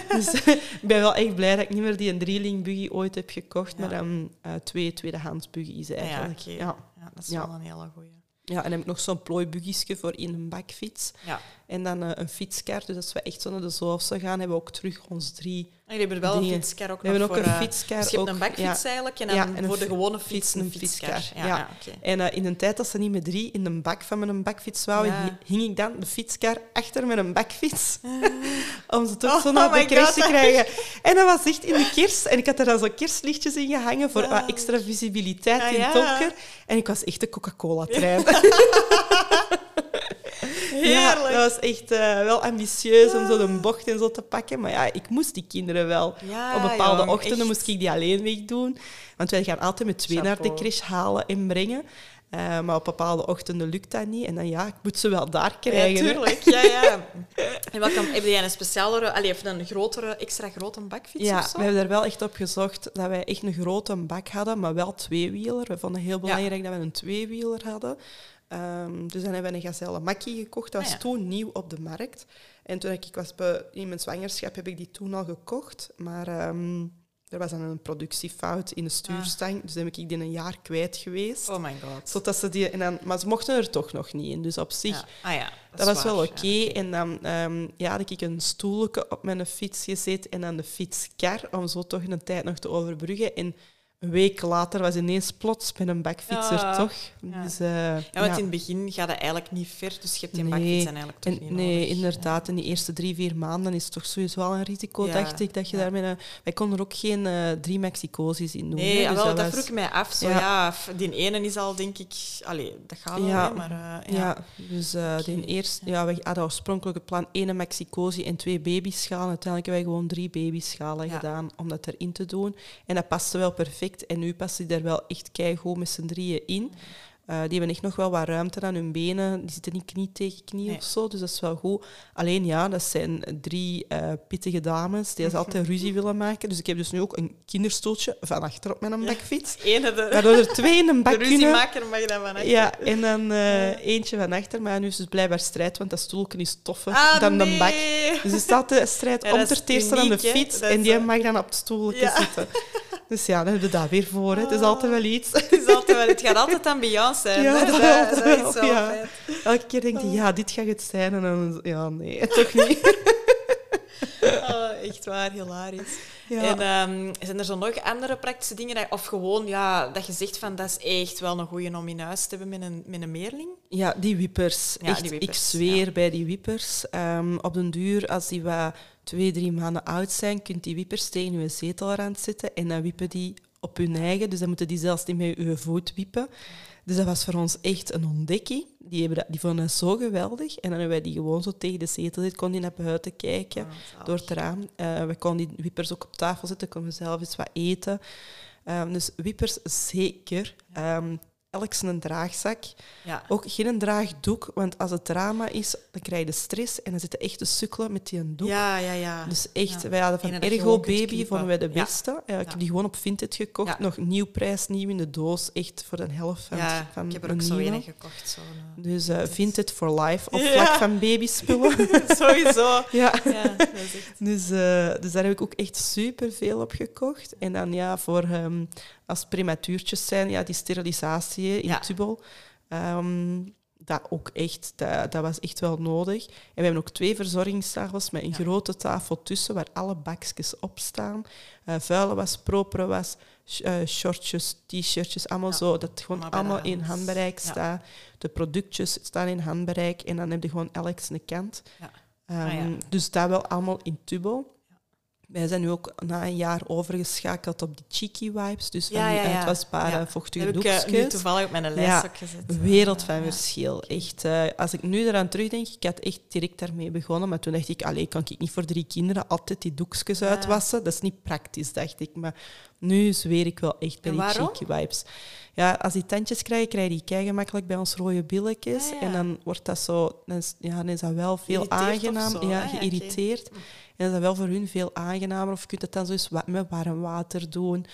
<laughs> dus ik ben wel echt blij dat ik niet meer die een drieling buggy ooit heb gekocht, maar dan eh, twee tweedehands buggy's eigenlijk. Ja, Ja, dat is wel een hele goeie. ja, en dan heb ik nog zo'n plooibuggy'sje voor in een bakfiets. Ja. En dan eh, een fietskar. Dus als we echt zo naar de zoolse gaan, hebben we ook terug ons drie. En jullie hebben wel een fietskar ook We hebben ook voor, een eh, fietskar. Dus je hebt ook, een bakfiets ja. eigenlijk en dan Ja, en een voor de gewone fiets een fietskar. fietskar, Ja, oké. En eh, in een tijd dat ze niet met drie in een bak van mijn bakfiets wouden, hing ik dan de fietskar achter met een bakfiets. <laughs> om ze toch Oh zo naar de crash God, te krijgen. En dat was echt in de kerst. En ik had er dan zo kerstlichtjes in gehangen voor wat extra visibiliteit Ah, in het donker. En ik was echt de Coca-Cola-trein. <laughs> <laughs> Ja, dat was echt eh, wel ambitieus om zo de bocht en zo te pakken. Maar ja, ik moest die kinderen wel. Ja, op bepaalde jong, ochtenden echt. moest ik die alleen wegdoen. Want wij gaan altijd met twee naar de crash halen en brengen. Eh, maar op bepaalde ochtenden lukt dat niet. En dan ja, ik moet ze wel daar Ja, krijgen. hè. tuurlijk. Ja, ja. En welke, heb jij een specialere, allee, of een grotere, extra grote bakfiets Ja, of zo? we hebben er wel echt op gezocht dat wij echt een grote bak hadden, maar wel tweewieler. We vonden het heel belangrijk dat we een tweewieler hadden. Ehm, dus dan hebben we een gazelle makkie gekocht. Dat was Ah, ja. toen nieuw op de markt. En toen ik was be- in mijn zwangerschap, heb ik die toen al gekocht. Maar ehm, er was dan een productiefout in de stuurstang. Dus dan heb ik die een jaar kwijt geweest. Oh my god. Zodat ze die, en dan, maar ze mochten er toch nog niet in. Dus op zich Ja. Ah ja, dat, was wel oké. En dan ehm, ja, had ik een stoelje op mijn fiets gezet en dan de fietskar, om zo toch een tijd nog te overbruggen. En een week later was ineens plots met een bakfiets er Ja. toch. Ja. Dus, eh, Ja, want ja. in het begin gaat het eigenlijk niet ver, dus je hebt die Nee. bakfiets eigenlijk toch En, niet nee, nodig. inderdaad. In die eerste drie, vier maanden is het toch sowieso wel een risico, dacht ik, dat je daarmee... wij konden er ook geen eh, drie Mexicosis in doen. Nee, dus wel, dat was- vroeg ik mij af. Zo, Ja. die ene is al, denk ik... Allee, dat gaat wel, Ja. hè, maar... eh, Ja, dus de eerste, ja. we hadden oorspronkelijk het plan één Mexicosi en twee babyschalen. Uiteindelijk hebben wij gewoon drie babyschalen gedaan om dat erin te doen. En dat paste wel perfect. En nu past die er wel echt keigoed met z'n drieën in. Eh, die hebben echt nog wel wat ruimte aan hun benen. Die zitten niet knie tegen knie Nee. of zo, dus dat is wel goed. Alleen ja, dat zijn drie eh, pittige dames die ze <laughs> altijd ruzie willen maken. Dus ik heb dus nu ook een kinderstoeltje van achter op mijn bakfiets. <laughs> Ene, de, Waardoor er twee in een <laughs> de bak kunnen. ruziemaker mag dat van achter. Ja, en dan eh, eentje van achter. Maar nu is het blijkbaar strijd, want dat stoelje is toffer Ah, dan de bak. Dus er staat de strijd Ja, om ter eerste aan de fiets. En die mag dan op het stoelje Ja. zitten. Dus ja, dan hebben we dat weer voor. Hè. Het is altijd wel iets. Het, is altijd wel, het gaat altijd ambiance zijn. Ja, dat dat, wel, dat is wel ja. feit. Elke keer denk je, ja, dit gaat het zijn. En dan, ja, nee, <laughs> toch niet. Oh, echt waar, hilarisch. Ja. En ehm, zijn er zo nog andere praktische dingen, dat, of gewoon ja, dat je zegt van dat is echt wel een goeie om in huis te hebben met een, met een meerling? Ja, die wippers. Ja, Echt, die ik zweer bij die wippers. Ehm, op den duur, als die wat twee, drie maanden oud zijn, kunt die wippers tegen je zetelrand zitten en dan wippen die op hun eigen. Dus dan moeten die zelfs niet met je voet wippen. Dus dat was voor ons echt een ontdekking. Die, hebben dat, die vonden dat zo geweldig. En dan hebben wij die gewoon zo tegen de zetel zitten, kon die naar buiten kijken Ah, door het raam. Eh, we konden die wippers ook op tafel zetten, konden we zelf eens wat eten. Ehm, dus wippers zeker. Ehm elk zijn draagzak. Ja. Ook geen draagdoek, want als het drama is, dan krijg je de stress en dan zitten echt te sukkelen met die een doek. Ja, ja, ja. Dus echt, Ja. wij hadden van Ergo Baby, vonden wij de beste. Ja, ik heb die gewoon op Vinted gekocht. Nog nieuw prijs, nieuw in de doos. Echt voor de helft van, ja, van ik heb er ook zo een gekocht. Eh, Dus eh Vinted for life, op vlak van babyspullen. <laughs> Sowieso. <laughs> ja. Ja, dat is echt... Dus, eh, dus daar heb ik ook echt super veel op gekocht. En dan ja, voor ehm, als prematuurtjes zijn, ja, die sterilisatie in Ja. tubel. Ehm, dat ook echt, dat, dat was echt wel nodig. En we hebben ook twee verzorgingstafels met een Ja. grote tafel tussen waar alle bakjes op staan. Eh vuile was, propere was, eh, shortjes, t-shirtjes, allemaal zo. Dat gewoon allemaal de in hand. handbereik Ja. staat. De productjes staan in handbereik. En dan heb je gewoon elk zijn kant. Ehm, Ah, ja. Dus dat wel allemaal in Tubo. Wij zijn nu ook na een jaar overgeschakeld op die cheeky wipes. Dus van die ja, uitwasbare Ja. vochtige heb ik eh, nu doekjes. toevallig op mijn lijst Ja, ook gezet. Een wereld van verschil. Echt, eh, als ik nu eraan terugdenk, ik had echt direct daarmee begonnen. Maar toen dacht ik, allee, kan ik niet voor drie kinderen altijd die doekjes uitwassen? Dat is niet praktisch, dacht ik. Maar nu zweer ik wel echt bij die cheeky wipes. Ja, als die tandjes krijgen, krijg je die kei gemakkelijk bij ons rode billetjes. En dan wordt dat zo... Dan is, ja, dan is dat wel veel aangenaam. Ja, geïrriteerd. En is dat wel voor hun veel aangenamer. Of je kunt het dan zo eens met warm water doen.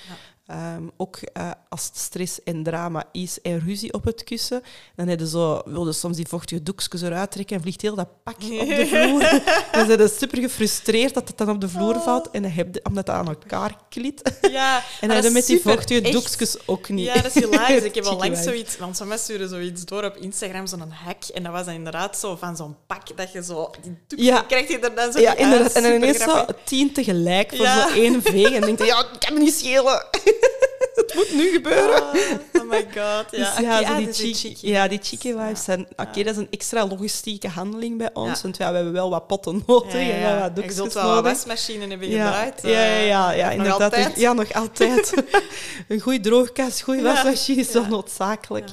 Ehm, ook eh, als het stress en drama is en ruzie op het kussen, dan heb je zo, wil je soms die vochtige doekjes eruit trekken en vliegt heel dat pak op de vloer. <laughs> dan zijn ze super gefrustreerd dat het dan op de vloer Oh. valt en dan heb je, omdat dat aan elkaar kliet. Ja, <laughs> En dan heb je dat met die vochtige echt. doekjes ook niet. Ja, dat is hilarisch. Ik heb al <laughs> vibes. zoiets... Want sommigen sturen zoiets door op Instagram, zo'n hack. En dat was dan inderdaad zo van zo'n pak dat je zo... Die doek Ja. krijg je er dan zo Ja, inderdaad. uit. En dan ineens zo tien tegelijk voor Ja. zo één veeg. En dan denk je, ja, dat kan me niet schelen. Het moet nu gebeuren. Oh, oh my god, ja. Dus Oké, ja, ah, die, cheeky ja, die cheeky vibes zijn... Oké, dat is een extra logistieke handeling bij ons. Ja. Want ja, we hebben wel wat potten nodig Ja, ja, en ja. wel wat doekjes zult wel nodig. wasmachine hebben Ja, gebruikt. ja, ja, ja, eh, ja, nog inderdaad. altijd. Ja, nog altijd. <laughs> een goede droogkast, goede Ja. wasmachine is wel Ja. noodzakelijk.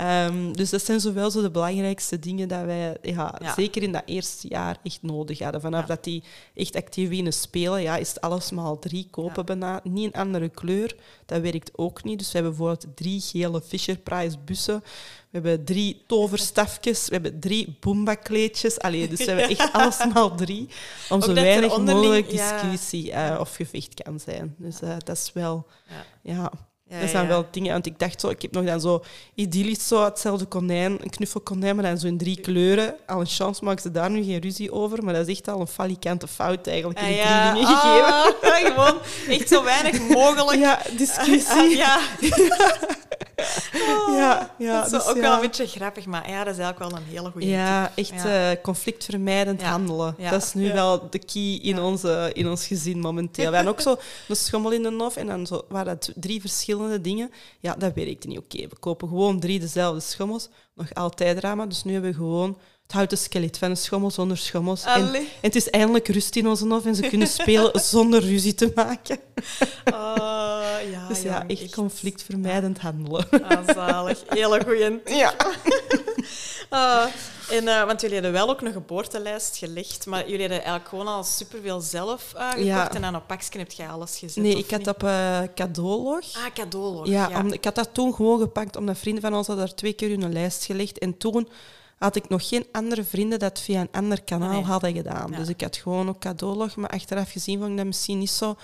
Ehm, dus dat zijn zowel zo de belangrijkste dingen dat wij ja, Ja. zeker in dat eerste jaar echt nodig hadden. Vanaf Ja. dat die echt actief beginnen spelen, ja, is het alles maal drie kopen bijna. Niet een andere kleur, dat werkt ook niet. Dus we hebben bijvoorbeeld drie gele Fisher-Price bussen. We hebben drie toverstafjes, we hebben drie Boomba-kleedjes. Allee, dus we hebben <laughs> echt alles maal drie. Om zo weinig mogelijk discussie eh, of gevecht kan zijn. Dus eh, dat is wel... Ja. Ja, dat zijn wel dingen. Want ik dacht zo, ik heb nog dan zo idyllisch zo hetzelfde konijn, een knuffelkonijn, maar dan zo in drie kleuren. Al een chance maken ze daar nu geen ruzie over, maar dat is echt al een falikante fout eigenlijk in Ah, die ja. drie dingen gegeven. Ah, <laughs> gewoon echt zo weinig mogelijk. Ja, discussie. <laughs> Ja. ja, ja, dat is dus ook ja. wel een beetje grappig, maar ja, dat is eigenlijk wel een hele goede Ja, echt Ja. eh, conflictvermijdend handelen. Dat is nu wel de key in, onze, in ons gezin momenteel. We hadden ook zo een schommel in de hof en dan zo, waren dat drie verschillende dingen. Ja, dat werkte niet. Oké, we kopen gewoon drie dezelfde schommels. Nog altijd drama. Dus nu hebben we gewoon het houten skelet van een schommel zonder schommels. En, het is eindelijk rust in onze hof en ze kunnen spelen <laughs> zonder ruzie te maken. Ah, ja, <laughs> Dus ja, jong, echt conflictvermijdend handelen. Ah, zalig. Hele goeie. Ja. <laughs> Ah, en, eh, want jullie hadden wel ook een geboortelijst gelegd, maar jullie hadden eigenlijk gewoon al superveel zelf gekocht Ja. en aan op pakje heb je alles gezet. Nee, ik had niet? op eh cadeaulog. Ah, cadeaulog. Ja, Ja, om- ik had dat toen gewoon gepakt omdat vrienden van ons hadden daar twee keer in een lijst gelegd. En toen had ik nog geen andere vrienden dat via een ander kanaal Nee. hadden gedaan. Ja. Dus ik had gewoon ook cadeaulog, maar achteraf gezien vond ik dat misschien niet zo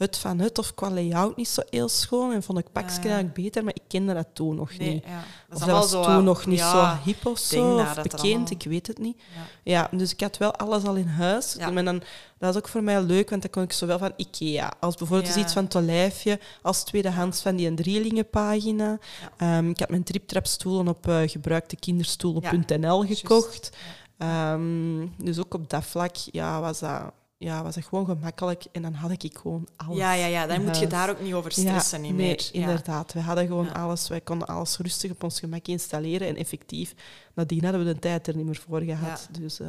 het van het of qua layout niet zo heel schoon. En vond ik Ja, ja. eigenlijk beter, maar ik kende dat toen nog nee, niet. ja. Dat Of is dat allemaal was zo, toen eh, nog niet ja, zo hip of zo, dat of bekend, allemaal- ik weet het niet. Ja. Dus ik had wel alles al in huis. En dan, dat was ook voor mij leuk, want dan kon ik zowel van Ikea als bijvoorbeeld eens iets van Tolijfje, als tweedehands van die een drielingenpagina. Ehm, ik had mijn triptrapstoelen op uh, gekocht. Ehm, dus ook op dat vlak ja, was, dat, ja, was dat gewoon gemakkelijk. En dan had ik gewoon alles. Ja, ja, ja, dan moet je daar ook niet over stressen. niet nee, meer. Ja. inderdaad. We hadden gewoon Ja. alles. Wij konden alles rustig op ons gemak installeren. En effectief, nadien hadden we de tijd er niet meer voor gehad. Dus, eh,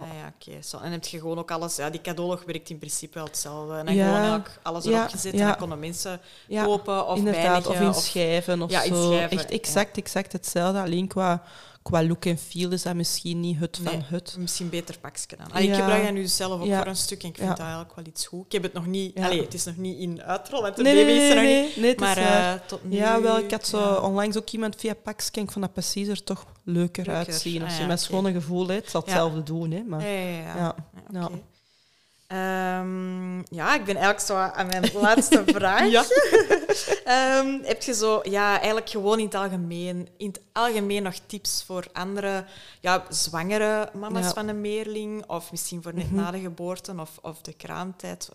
Ah, ja, oké. zo. En heb je gewoon ook alles... Ja, die cadeaulog werkt in principe wel hetzelfde. En dan Ja. gewoon ook alles Ja, erop gezet en ja. dan konden mensen ja, kopen of inderdaad. Of beëindigen. in schijven of Ja, in zo. Echt ja. exact, exact hetzelfde. Alleen qua, qua look en feel is dat misschien niet het van het. Misschien beter pakje dan. Allee, Ik gebruik dat nu zelf ook Ja. voor een stuk en ik vind dat eigenlijk wel iets goed. Ik heb het nog niet... Allee, het is nog niet in uitrol, want de Nee, baby nee, is er nee, nog nee, niet. nee, maar waar. eh, tot nu... Ja, wel, ik had zo onlangs ook iemand via Pax. Ik vond dat precies er toch leuker, Leuker. uitzien. Of Ah, ja, Met oké. schone gevoel, het zal hetzelfde doen. Hè, maar, Ja, ja, ja. Ja. Ja. Ehm, ja, ik ben eigenlijk zo aan mijn <laughs> laatste vraag. <laughs> Ehm, heb je zo, ja, eigenlijk gewoon in het algemeen, in het algemeen nog tips voor andere ja, zwangere mama's Ja. Mhm. van een meerling, of misschien voor net na de geboorte of, of de kraamtijd,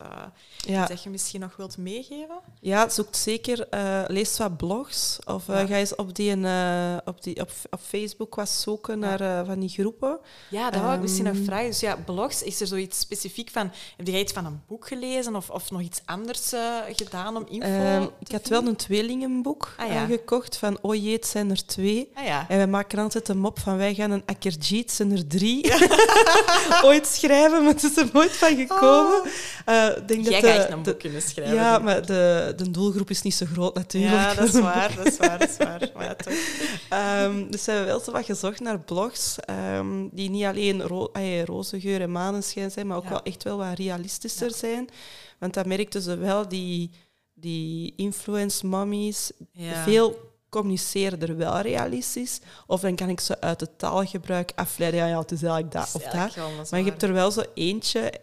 ja. iets dat je misschien nog wilt meegeven? Ja, zoek zeker. eh lees wat blogs. Of eh, Ja. ga eens op, die, op, die, op, op Facebook wat zoeken naar van die groepen. Ja, dat wou ik misschien nog Ehm. vragen. Dus ja, blogs, is er zoiets specifiek van Heb jij iets van een boek gelezen of, of nog iets anders uh, gedaan om info Ehm, ik had vinden? wel een tweelingenboek Ah, ja. eh, gekocht van oh jee, het zijn er twee. Ah ja. En wij maken altijd een mop van wij gaan een akkerjeet, het zijn er drie. <laughs> ooit schrijven, maar het is er nooit van gekomen. Eh, ik denk Oh. Jij dat gaat de- echt een de- boek kunnen schrijven. Ja, maar de, de doelgroep is niet zo groot natuurlijk. Ja, dat is <laughs> waar, dat is waar, dat is waar. Maar ja, toch. Ehm, dus we hebben wel zo wat gezocht naar blogs ehm, die niet alleen ro ay, roze geur en maneschijn zijn, maar ook Ja. wel echt wel wat realistischer zijn. Want dat merkten ze wel, die, die influence mummies, Ja. veel communiceren er wel realistisch. Of dan kan ik ze uit het taalgebruik afleiden. Ja, ja, het is eigenlijk dat of dat. Maar je hebt er wel zo eentje...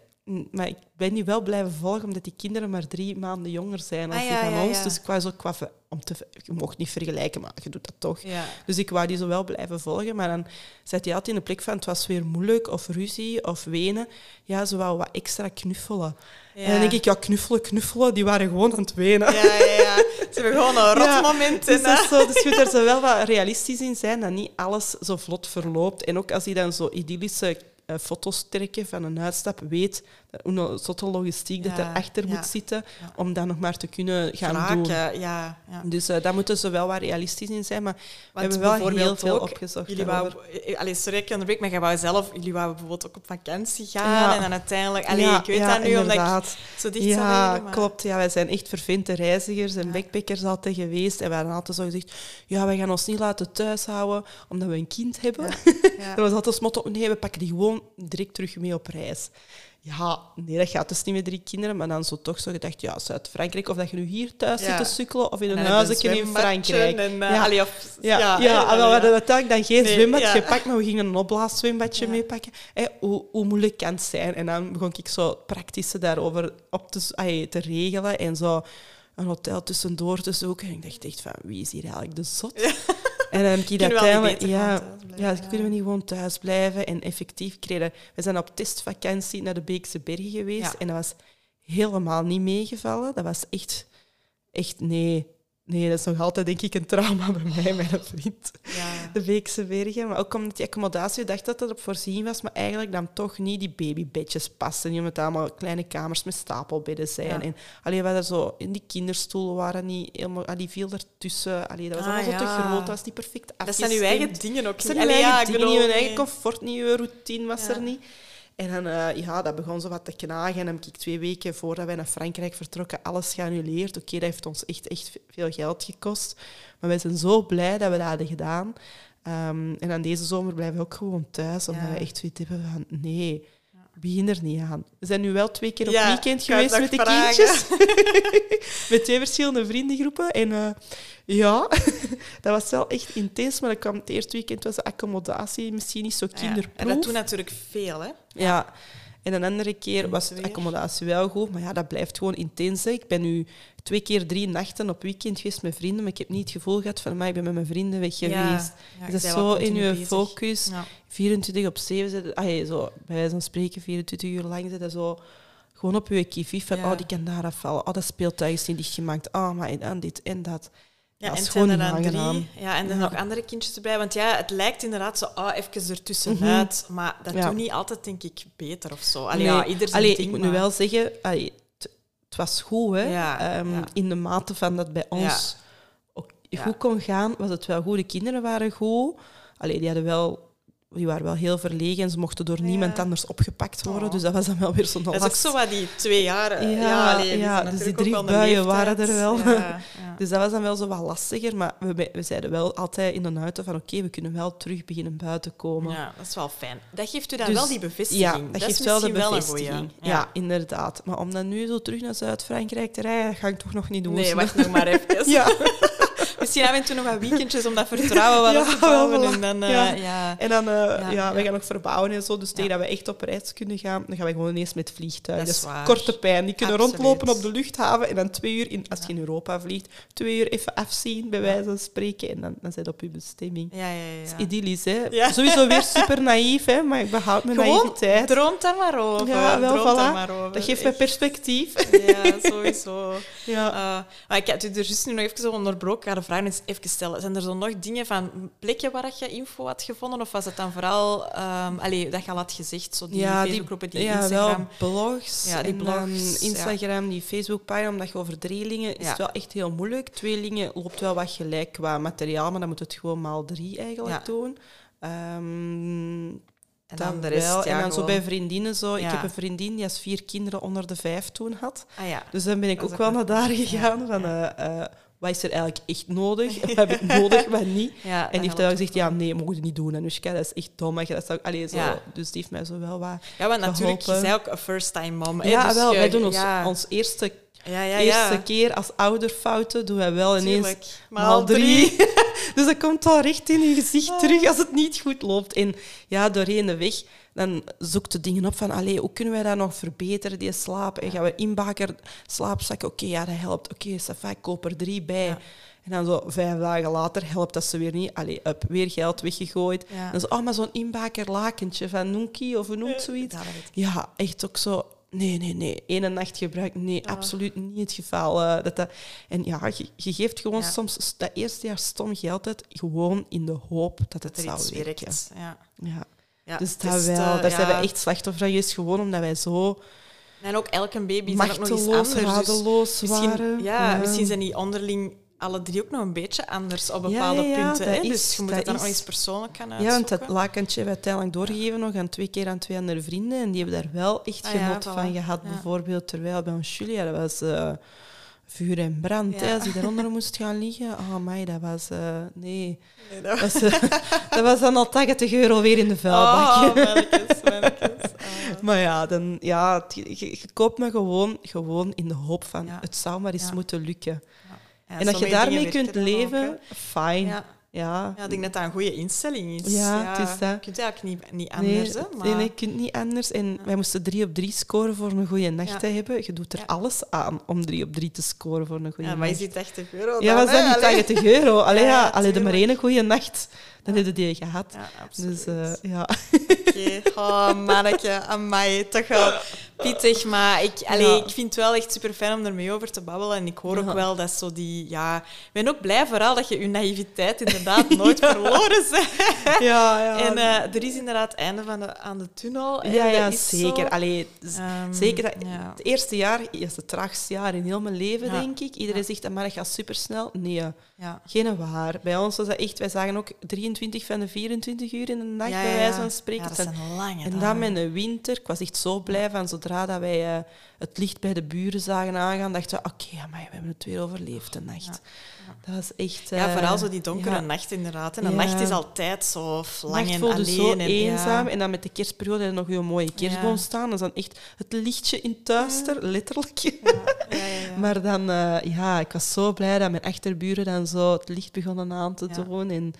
Maar ik ben die wel blijven volgen, omdat die kinderen maar drie maanden jonger zijn dan Ah, die van ja, ons. ja. Dus ik wou zo qua... ver- Om te, je mocht niet vergelijken, maar je doet dat toch. Dus ik wou die zo wel blijven volgen. Maar dan zat hij altijd in de plek van het was weer moeilijk, of ruzie, of wenen. Ja, ze wou wat extra knuffelen. En dan denk ik, ja, knuffelen, knuffelen. Die waren gewoon aan het wenen. Ja, ja, ja. Ze hebben gewoon een <laughs> Ja, rotmoment. Dus, dat zo, dus je moet er zo wel wat realistisch in zijn, dat niet alles zo vlot verloopt. En ook als hij dan zo idyllische foto's trekken van een uitstap, weet een zotte logistiek dat Ja, erachter ja. moet zitten, Ja. om dat nog maar te kunnen gaan doen. Ja, ja. Dus eh, daar moeten ze wel wat realistisch in zijn. Maar we hebben wel heel bijvoorbeeld veel ook, opgezocht. Jullie wou, eh, allee, sorry, ik onderbreek, maar jij wou zelf, jullie wouden bijvoorbeeld ook op vakantie gaan Ja. en dan uiteindelijk, allee, ja, ik weet ja, dat nu omdat ik zo dicht zou Ja, liggen, maar- klopt. Ja, wij zijn echt vervente reizigers en Ja. backpackers altijd geweest. En wij hadden altijd zo gezegd, ja, wij gaan ons niet laten thuishouden omdat we een kind hebben. Ja. <laughs> Dat was altijd het motto, nee, we pakken die gewoon direct terug mee op reis. Ja, nee, dat gaat dus niet met drie kinderen. Maar dan zo toch zo gedacht, ja, Zuid-Frankrijk. Of dat je nu hier thuis Ja. zit te sukkelen of in En een huisje in Frankrijk. En, uh, Ja. allee, of, Ja, ja, ja, we hadden uiteindelijk dan geen Nee, zwembad gepakt, maar we gingen een opblaaszwembadje meepakken. Hé, hoe, hoe moeilijk kan het zijn? En dan begon ik zo praktische daarover op te, ay, te regelen en zo een hotel tussendoor te zoeken. En ik dacht echt van, wie is hier eigenlijk de zot? En dan heb ik beter Ja, thuis blijven, ja, ja. kunnen we niet gewoon thuis blijven? En effectief kregen... We zijn op testvakantie naar de Beekse Bergen geweest. Ja. En dat was helemaal niet meegevallen. Dat was echt... Echt, nee. Nee, dat is nog altijd, denk ik, een trauma bij mij <laughs> mijn vriend. Ja. De Beekse Bergen. Maar ook omdat die accommodatie, dacht dat dat op voorzien was, maar eigenlijk dan toch niet die babybedjes pasten. Niet omdat allemaal kleine kamers met stapelbedden zijn. Ja. En alleen we hadden zo... In die kinderstoelen waren niet helemaal... Die viel ertussen. Allee, dat was Ah, allemaal zo te groot. Dat was niet perfect Dat afgestemd. zijn uw eigen dingen ook Dat zijn niet. uw Allee, eigen dingen, niet, hun eigen comfort, niet uw routine was er niet. En dan, eh, ja, dat begon zo wat te knagen. En dan heb ik twee weken voordat wij naar Frankrijk vertrokken alles geannuleerd. Oké, dat heeft ons echt, echt veel geld gekost. Maar wij zijn zo blij dat we dat hadden gedaan. Ehm, en dan deze zomer blijven we ook gewoon thuis. Omdat Ja. we echt zoiets hebben van, nee, begin er niet aan. We zijn nu wel twee keer op Ja, weekend geweest met de vragen. kindjes. <laughs> met twee verschillende vriendengroepen. En eh, ja, <laughs> dat was wel echt intens. Maar dan kwam het eerste weekend was de accommodatie misschien niet zo Ja, kinderproef. En dat doen natuurlijk veel, hè. Ja. En een andere keer was het de accommodatie wel goed, maar ja, dat blijft gewoon intens. hè. Ik ben nu twee keer drie nachten op weekend geweest met vrienden, maar ik heb niet het gevoel gehad van, maar ik ben met mijn vrienden weg geweest. Ja, dat je is zo in je bezig. focus. Ja. 24 op 7 zitten, ah, zo, bij wijze van spreken, 24 uur lang zitten zo gewoon op je kivief van, oh, die kan daar afvallen, oh, dat speeltuig is niet dichtgemaakt, oh, maar en dit en dat. Ja, dat en is zijn er dan drie. Ja, en dan Ja. nog andere kindjes erbij. Want ja, het lijkt inderdaad zo ah, even ertussenuit. Maar dat. Ja. doet niet altijd, denk ik, beter of zo. Allee, Nee. ja, ieder zijn Allee, ding, ik moet maar- nu wel zeggen, allee, het, was goed, hè. Ehm. In de mate van dat bij ons ook goed kon gaan, was het wel goed. De kinderen waren goed. Allee, die, hadden wel, die waren wel heel verlegen en ze mochten door Ja. niemand anders opgepakt worden. Oh. Dus dat was dan wel weer zo'n Dat is ook last. zo wat die twee jaar... eh, Ja, ja, dus die drie buien waren er wel. <laughs> Dus dat was dan wel zo wat lastiger. Maar we, we zeiden wel altijd in de auto van oké, we kunnen wel terug beginnen buiten komen. Ja, dat is wel fijn. Dat geeft u dan Dus- wel die bevestiging. Ja, dat, geeft wel de bevestiging. ja. inderdaad. Maar om dan nu zo terug naar Zuid-Frankrijk te rijden, dat ga ik toch nog niet doen. Nee, wacht nog maar even. <laughs> Ja. <laughs> Misschien af en toe nog wat weekendjes om dat vertrouwen wat <laughs> Ja, te bouwen. En dan, eh, ja. ja. En dan, eh, ja, ja. we gaan nog verbouwen en zo. Dus tegen dat we echt op reis kunnen gaan, dan gaan we gewoon eens met vliegtuig. Dat Dat is is waar. korte pijn. Die kunnen Absoluut. rondlopen op de luchthaven en dan twee uur, in, als je in Europa vliegt, twee uur even afzien, bij wijze van spreken. En dan, dan zit op je bestemming. Ja, ja, ja. Dat is idyllisch, hè? Sowieso weer super naïef, hè? Maar ik behoud mijn Gewoon, naïviteit. droomt daar maar over. Ja, wel, droomt daar voilà. maar over. Dat geeft mij perspectief. Ja, sowieso. <laughs> Ja. Eh, maar ik had u er juist nu nog even zo onderbroken. Ik vraag eens even stellen. Zijn er zo nog dingen van plekken waar je info had gevonden? Of was het dan vooral, um, allee, dat je al had gezegd, zo die ja, Facebookgroepen, die ja, Instagram? wel blogs. Ja, die ja. Instagram, die Facebookpagina, omdat je over drielingen is het wel echt heel moeilijk. Tweelingen loopt wel wat gelijk qua materiaal, maar dan moet het gewoon maal drie eigenlijk doen. Ehm, En dan de rest, wel. ja, en dan zo bij vriendinnen zo. Ik heb een vriendin die als vier kinderen onder de vijf toen had. Ah ja. Dus dan ben ik Dat ook wel naar daar gegaan. Van, eh, eh, wat is er eigenlijk echt nodig? <laughs> Wat heb ik nodig, wat niet? ja En die heeft wel gezegd, ja, nee, mogen het niet doen. En dat is echt dom. Maar dat zou, allee, zo. Ja. Dus die heeft mij zo wel wat... Ja, want natuurlijk, je bent ook een first-time mom. hè, Ja, dus wel. je- Wij doen ons, ons eerste, ja, ja, eerste keer als ouderfouten doen wij wel ineens Tuurlijk. maal drie. <laughs> dus dat komt al recht in je gezicht terug als het niet goed loopt. En ja, doorheen de weg, dan zoekt de dingen op van, allee, hoe kunnen wij dat nog verbeteren, die slaap? En gaan we inbaker slaapzakken? Oké, ja, dat helpt. Oké, okay, ik koop er drie bij. Ja. En dan zo vijf dagen later helpt dat ze weer niet. Allee, up, weer geld weggegooid. Ja. Dan zo, oh, maar zo'n inbaker lakentje van Noenkie of hoe noemt zoiets? Ja, echt ook zo. Nee, nee, nee. Ene nacht gebruik. Nee, absoluut niet het geval. eh, dat dat, en ja, je, je geeft gewoon Ja. soms dat eerste jaar stom geld uit, gewoon in de hoop dat het Dat er zou werken. Ja. Ja. Ja, dus dat is, wel. eh, Daar ja. zijn we echt slachtoffer geweest, gewoon omdat wij zo En ook elke baby is dan ook nog iets machteloos, anders. dus radeloos misschien, ja, misschien zijn die onderling alle drie ook nog een beetje anders op bepaalde ja, ja, punten. Hè? is- dus je moet dat het dan is- nog eens persoonlijk gaan Ja, uitzoeken. want dat lakentje hebben we uiteindelijk doorgegeven nog aan twee keer aan twee andere vrienden. En die hebben daar wel echt Ah ja, genot voilà. van gehad. Ja. Bijvoorbeeld terwijl bij ons Julia, dat was eh, vuur en brand. Ja. Hè, als die daaronder <laughs> moest gaan liggen. Oh, mij, dat was... eh, nee. Nee, dat Dat was, eh, dat was dan al 80 euro weer in de vuilbak. Oh, <laughs> mannetjes. Ah. Maar ja, dan, ja je, koopt me gewoon, gewoon in de hoop van Ja. het zou maar eens moeten lukken. En dat je daarmee kunt leven, fijn. Hè. Ja. Ja. Ja, ik denk dat dat een goede instelling is. Ja, het is dat. Je kunt eigenlijk niet, niet Nee, anders. hè, maar... nee, nee, je kunt niet anders. En wij moesten drie op drie scoren voor een goede nacht Ja. te hebben. Je doet er Ja. alles aan om drie op drie te scoren voor een goede Ja, maar nacht. is die 80 euro Ja, was dat hè? niet Allee. 80 euro? Allee, Ja, ja, ja, allee, de maar één goede nacht, dan heb je die gehad. Ja, absoluut. Dus eh, ja. Oké, oh manneke, amai, toch wel pittig. Maar ik, allee, ik vind het wel echt super fijn om ermee over te babbelen. En ik hoor ook wel dat zo die... Ja, ik ben ook blij vooral dat je je naïviteit inderdaad <laughs> nooit verloren bent. <laughs> Ja, ja. En eh, er is inderdaad het einde van de, aan de tunnel. ja, dat ja zeker. Allee, Ehm, zeker. dat-. Het eerste jaar is het traagste jaar in heel mijn leven, denk ik. Iedereen zegt, maar dat gaat supersnel. Nee, Ja. geen waar. Bij ons was dat echt... Wij zagen ook 23 van de 24 uur in dag, Ja, bij wijze van spreken. Ja, dat zijn lange En dan met de winter, ik was echt zo blij van zodra dat wij eh, het licht bij de buren zagen aangaan, dachten we, oké, maar we hebben het weer overleefd de nacht. Dat was echt... Ja, eh, vooral zo die donkere ja. nacht inderdaad. En een Ja. nacht is altijd zo lang en alleen. zo en, eenzaam. Ja. En dan met de kerstperiode nog een mooie kerstboom Ja. staan. Dat is dan echt het lichtje in het duister, letterlijk. Ja, ja, ja, ja. <laughs> Maar dan, eh, ja, ik was zo blij dat mijn achterburen dan zo het licht begonnen aan te Ja. doen. En,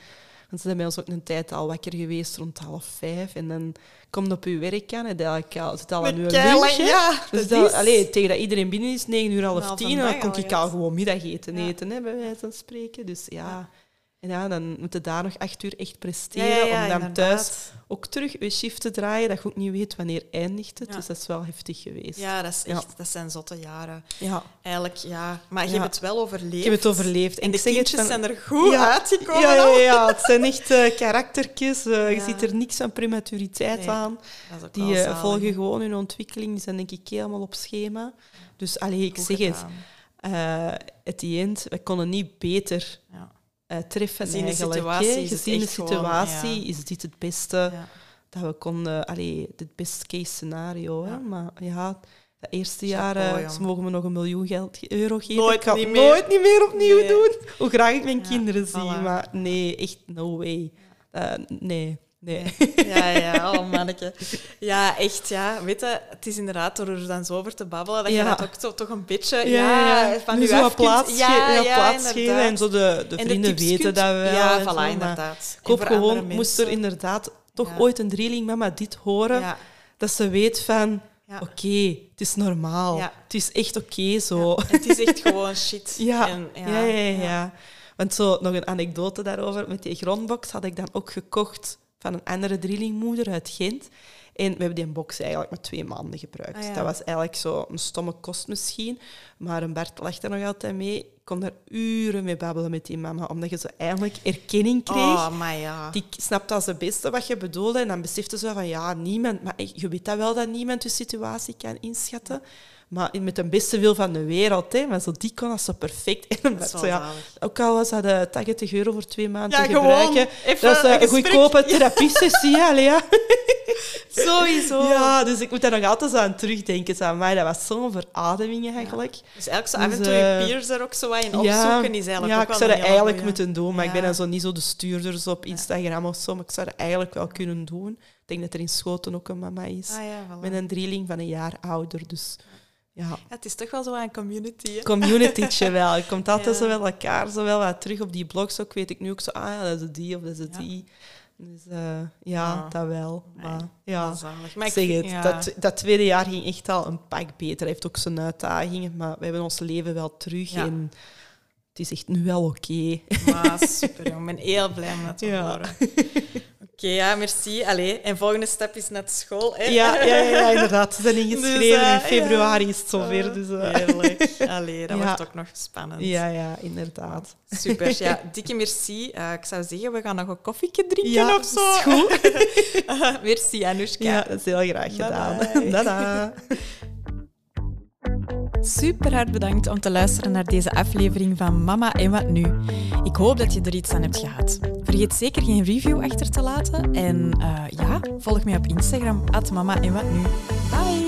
ze zijn bij ons ook een tijd al wakker geweest, rond half vijf. En dan komt op uw werk aan en dan al, zit al aan uw lunch. ja, Dus dat dat, is- allee, tegen dat iedereen binnen is, negen uur, half tien, dan kon ik al gewoon middageten Ja. eten, hè, bij wijze van spreken. Dus ja. Ja. En ja, dan moet je daar nog acht uur echt presteren ja, ja, om dan inderdaad. thuis ook terug je shift te draaien, dat je ook niet weet wanneer eindigt het. Dus dat is wel heftig geweest. Ja, dat, is echt, dat zijn zotte jaren. Ja. Eigenlijk, ja. Maar je hebt het wel overleefd. Ik heb het overleefd. En de het kindjes van- zijn er goed Ja. uitgekomen. Ja, ja, het zijn echt eh, karaktertjes. eh, Je ziet er niks van prematuriteit Nee. aan. Die eh, volgen gewoon hun ontwikkeling. Die zijn denk ik helemaal op schema. Dus allee, ik Goed zeg het. gedaan. eh at the end, we konden niet beter Ja. Eh, treffen Gezien de situatie Gezien de echt gewoon, situatie ja. is dit het beste Ja. dat we konden... Allee, het best case scenario. Hè. Maar ja, de eerste jaren ze mogen me nog een miljoen geld, euro geven. Nooit ik ga niet meer. nooit niet meer opnieuw Nee. doen. Hoe graag ik mijn kinderen voilà. zie. Maar nee, echt no way. Eh, nee, nee. Ja, ja, oh manneke. Ja, echt, ja. Weet je, het is inderdaad door er dan zo over te babbelen, dat je dat ook zo, toch een beetje Ja, ja, ja, van nu zo plaats, ja, plaats geven en zo de, de En vrienden weten kunt- dat wel. Ja, zo, voilà, inderdaad. Ik hoop gewoon, moest er inderdaad toch Ja. ooit een drielingmama dit horen, Ja, dat ze weet van, ja. oké, het is normaal. Ja. Het is echt oké zo. Ja, Het is echt gewoon shit. <laughs> Ja, En, ja, ja, ja, ja. Want zo, nog een anekdote daarover. Met die grondbox had ik dan ook gekocht van een andere drielingmoeder uit Gent. En we hebben die box eigenlijk maar twee maanden gebruikt. Ah, ja. Dat was eigenlijk zo een stomme kost misschien. Maar een Bert lacht er nog altijd mee. kon daar uren mee babbelen met die mama, omdat je zo eindelijk erkenning kreeg. Oh, maar ja. Die snapte als de beste wat je bedoelde en dan besefte ze van ja, niemand, maar je weet dat wel dat niemand je situatie kan inschatten. Maar met de beste wil van de wereld, hè. Maar zo, die kon dat zo perfect. <laughs> En Dat zo, ja, zalig. ook al was dat eh, 80 euro voor twee maanden Ja, te gebruiken. dat is eh, een goedkope therapiesessie, allee, ja. <laughs> Sowieso. Ja, dus ik moet daar nog altijd aan terugdenken. Zo, maar dat was zo'n verademing eigenlijk. Dus zo af en Dus, toe je eh, peers er ook zo wat in opzoeken is eigenlijk ja, ook ik zou dat eigenlijk goeie. moeten doen, maar ik ben Ja. dan zo niet zo de stuurders op Instagram of zo, maar ik zou dat eigenlijk wel kunnen doen. Ik denk dat er in Schoten ook een mama is, Ah ja, voilà. met een drieling van een jaar ouder, dus ja... Ja, het is toch wel zo een community. Hè? Communitytje wel. Je komt altijd Ja. zo wel elkaar zo wel wat terug op die blogs. Ook weet ik nu ook zo, ah ja, dat is die of dat is die. Dus eh, ja, dat wel. Maar ja. Maar ik zeg het, dat, dat tweede jaar ging echt al een pak beter. Hij heeft ook zijn uitdagingen, maar we hebben ons leven wel terug. En het is echt nu wel oké. Maar super, jong. Ik ben heel blij om dat te Ja. horen. <laughs> Oké, ja, merci. Allee, en volgende stap is naar school. Hè? Ja, ja, ja, inderdaad. Ze zijn <laughs> ingeschreven. Dus, eh, in februari ja. is het zover. Dus, eh, Heerlijk. <laughs> Allee, dat Ja. wordt ook nog spannend. ja, ja, inderdaad. Super. Ja, <laughs> dikke merci. Eh, ik zou zeggen, we gaan nog een koffietje drinken Ja, of zo. is goed. merci, Anoushka. Ja, dat is heel graag gedaan. Dada. Super hard bedankt om te luisteren naar deze aflevering van Mama en wat nu. Ik hoop dat je er iets aan hebt gehad. Vergeet zeker geen review achter te laten. En eh, ja, volg mij op Instagram, mama en wat nu. Bye!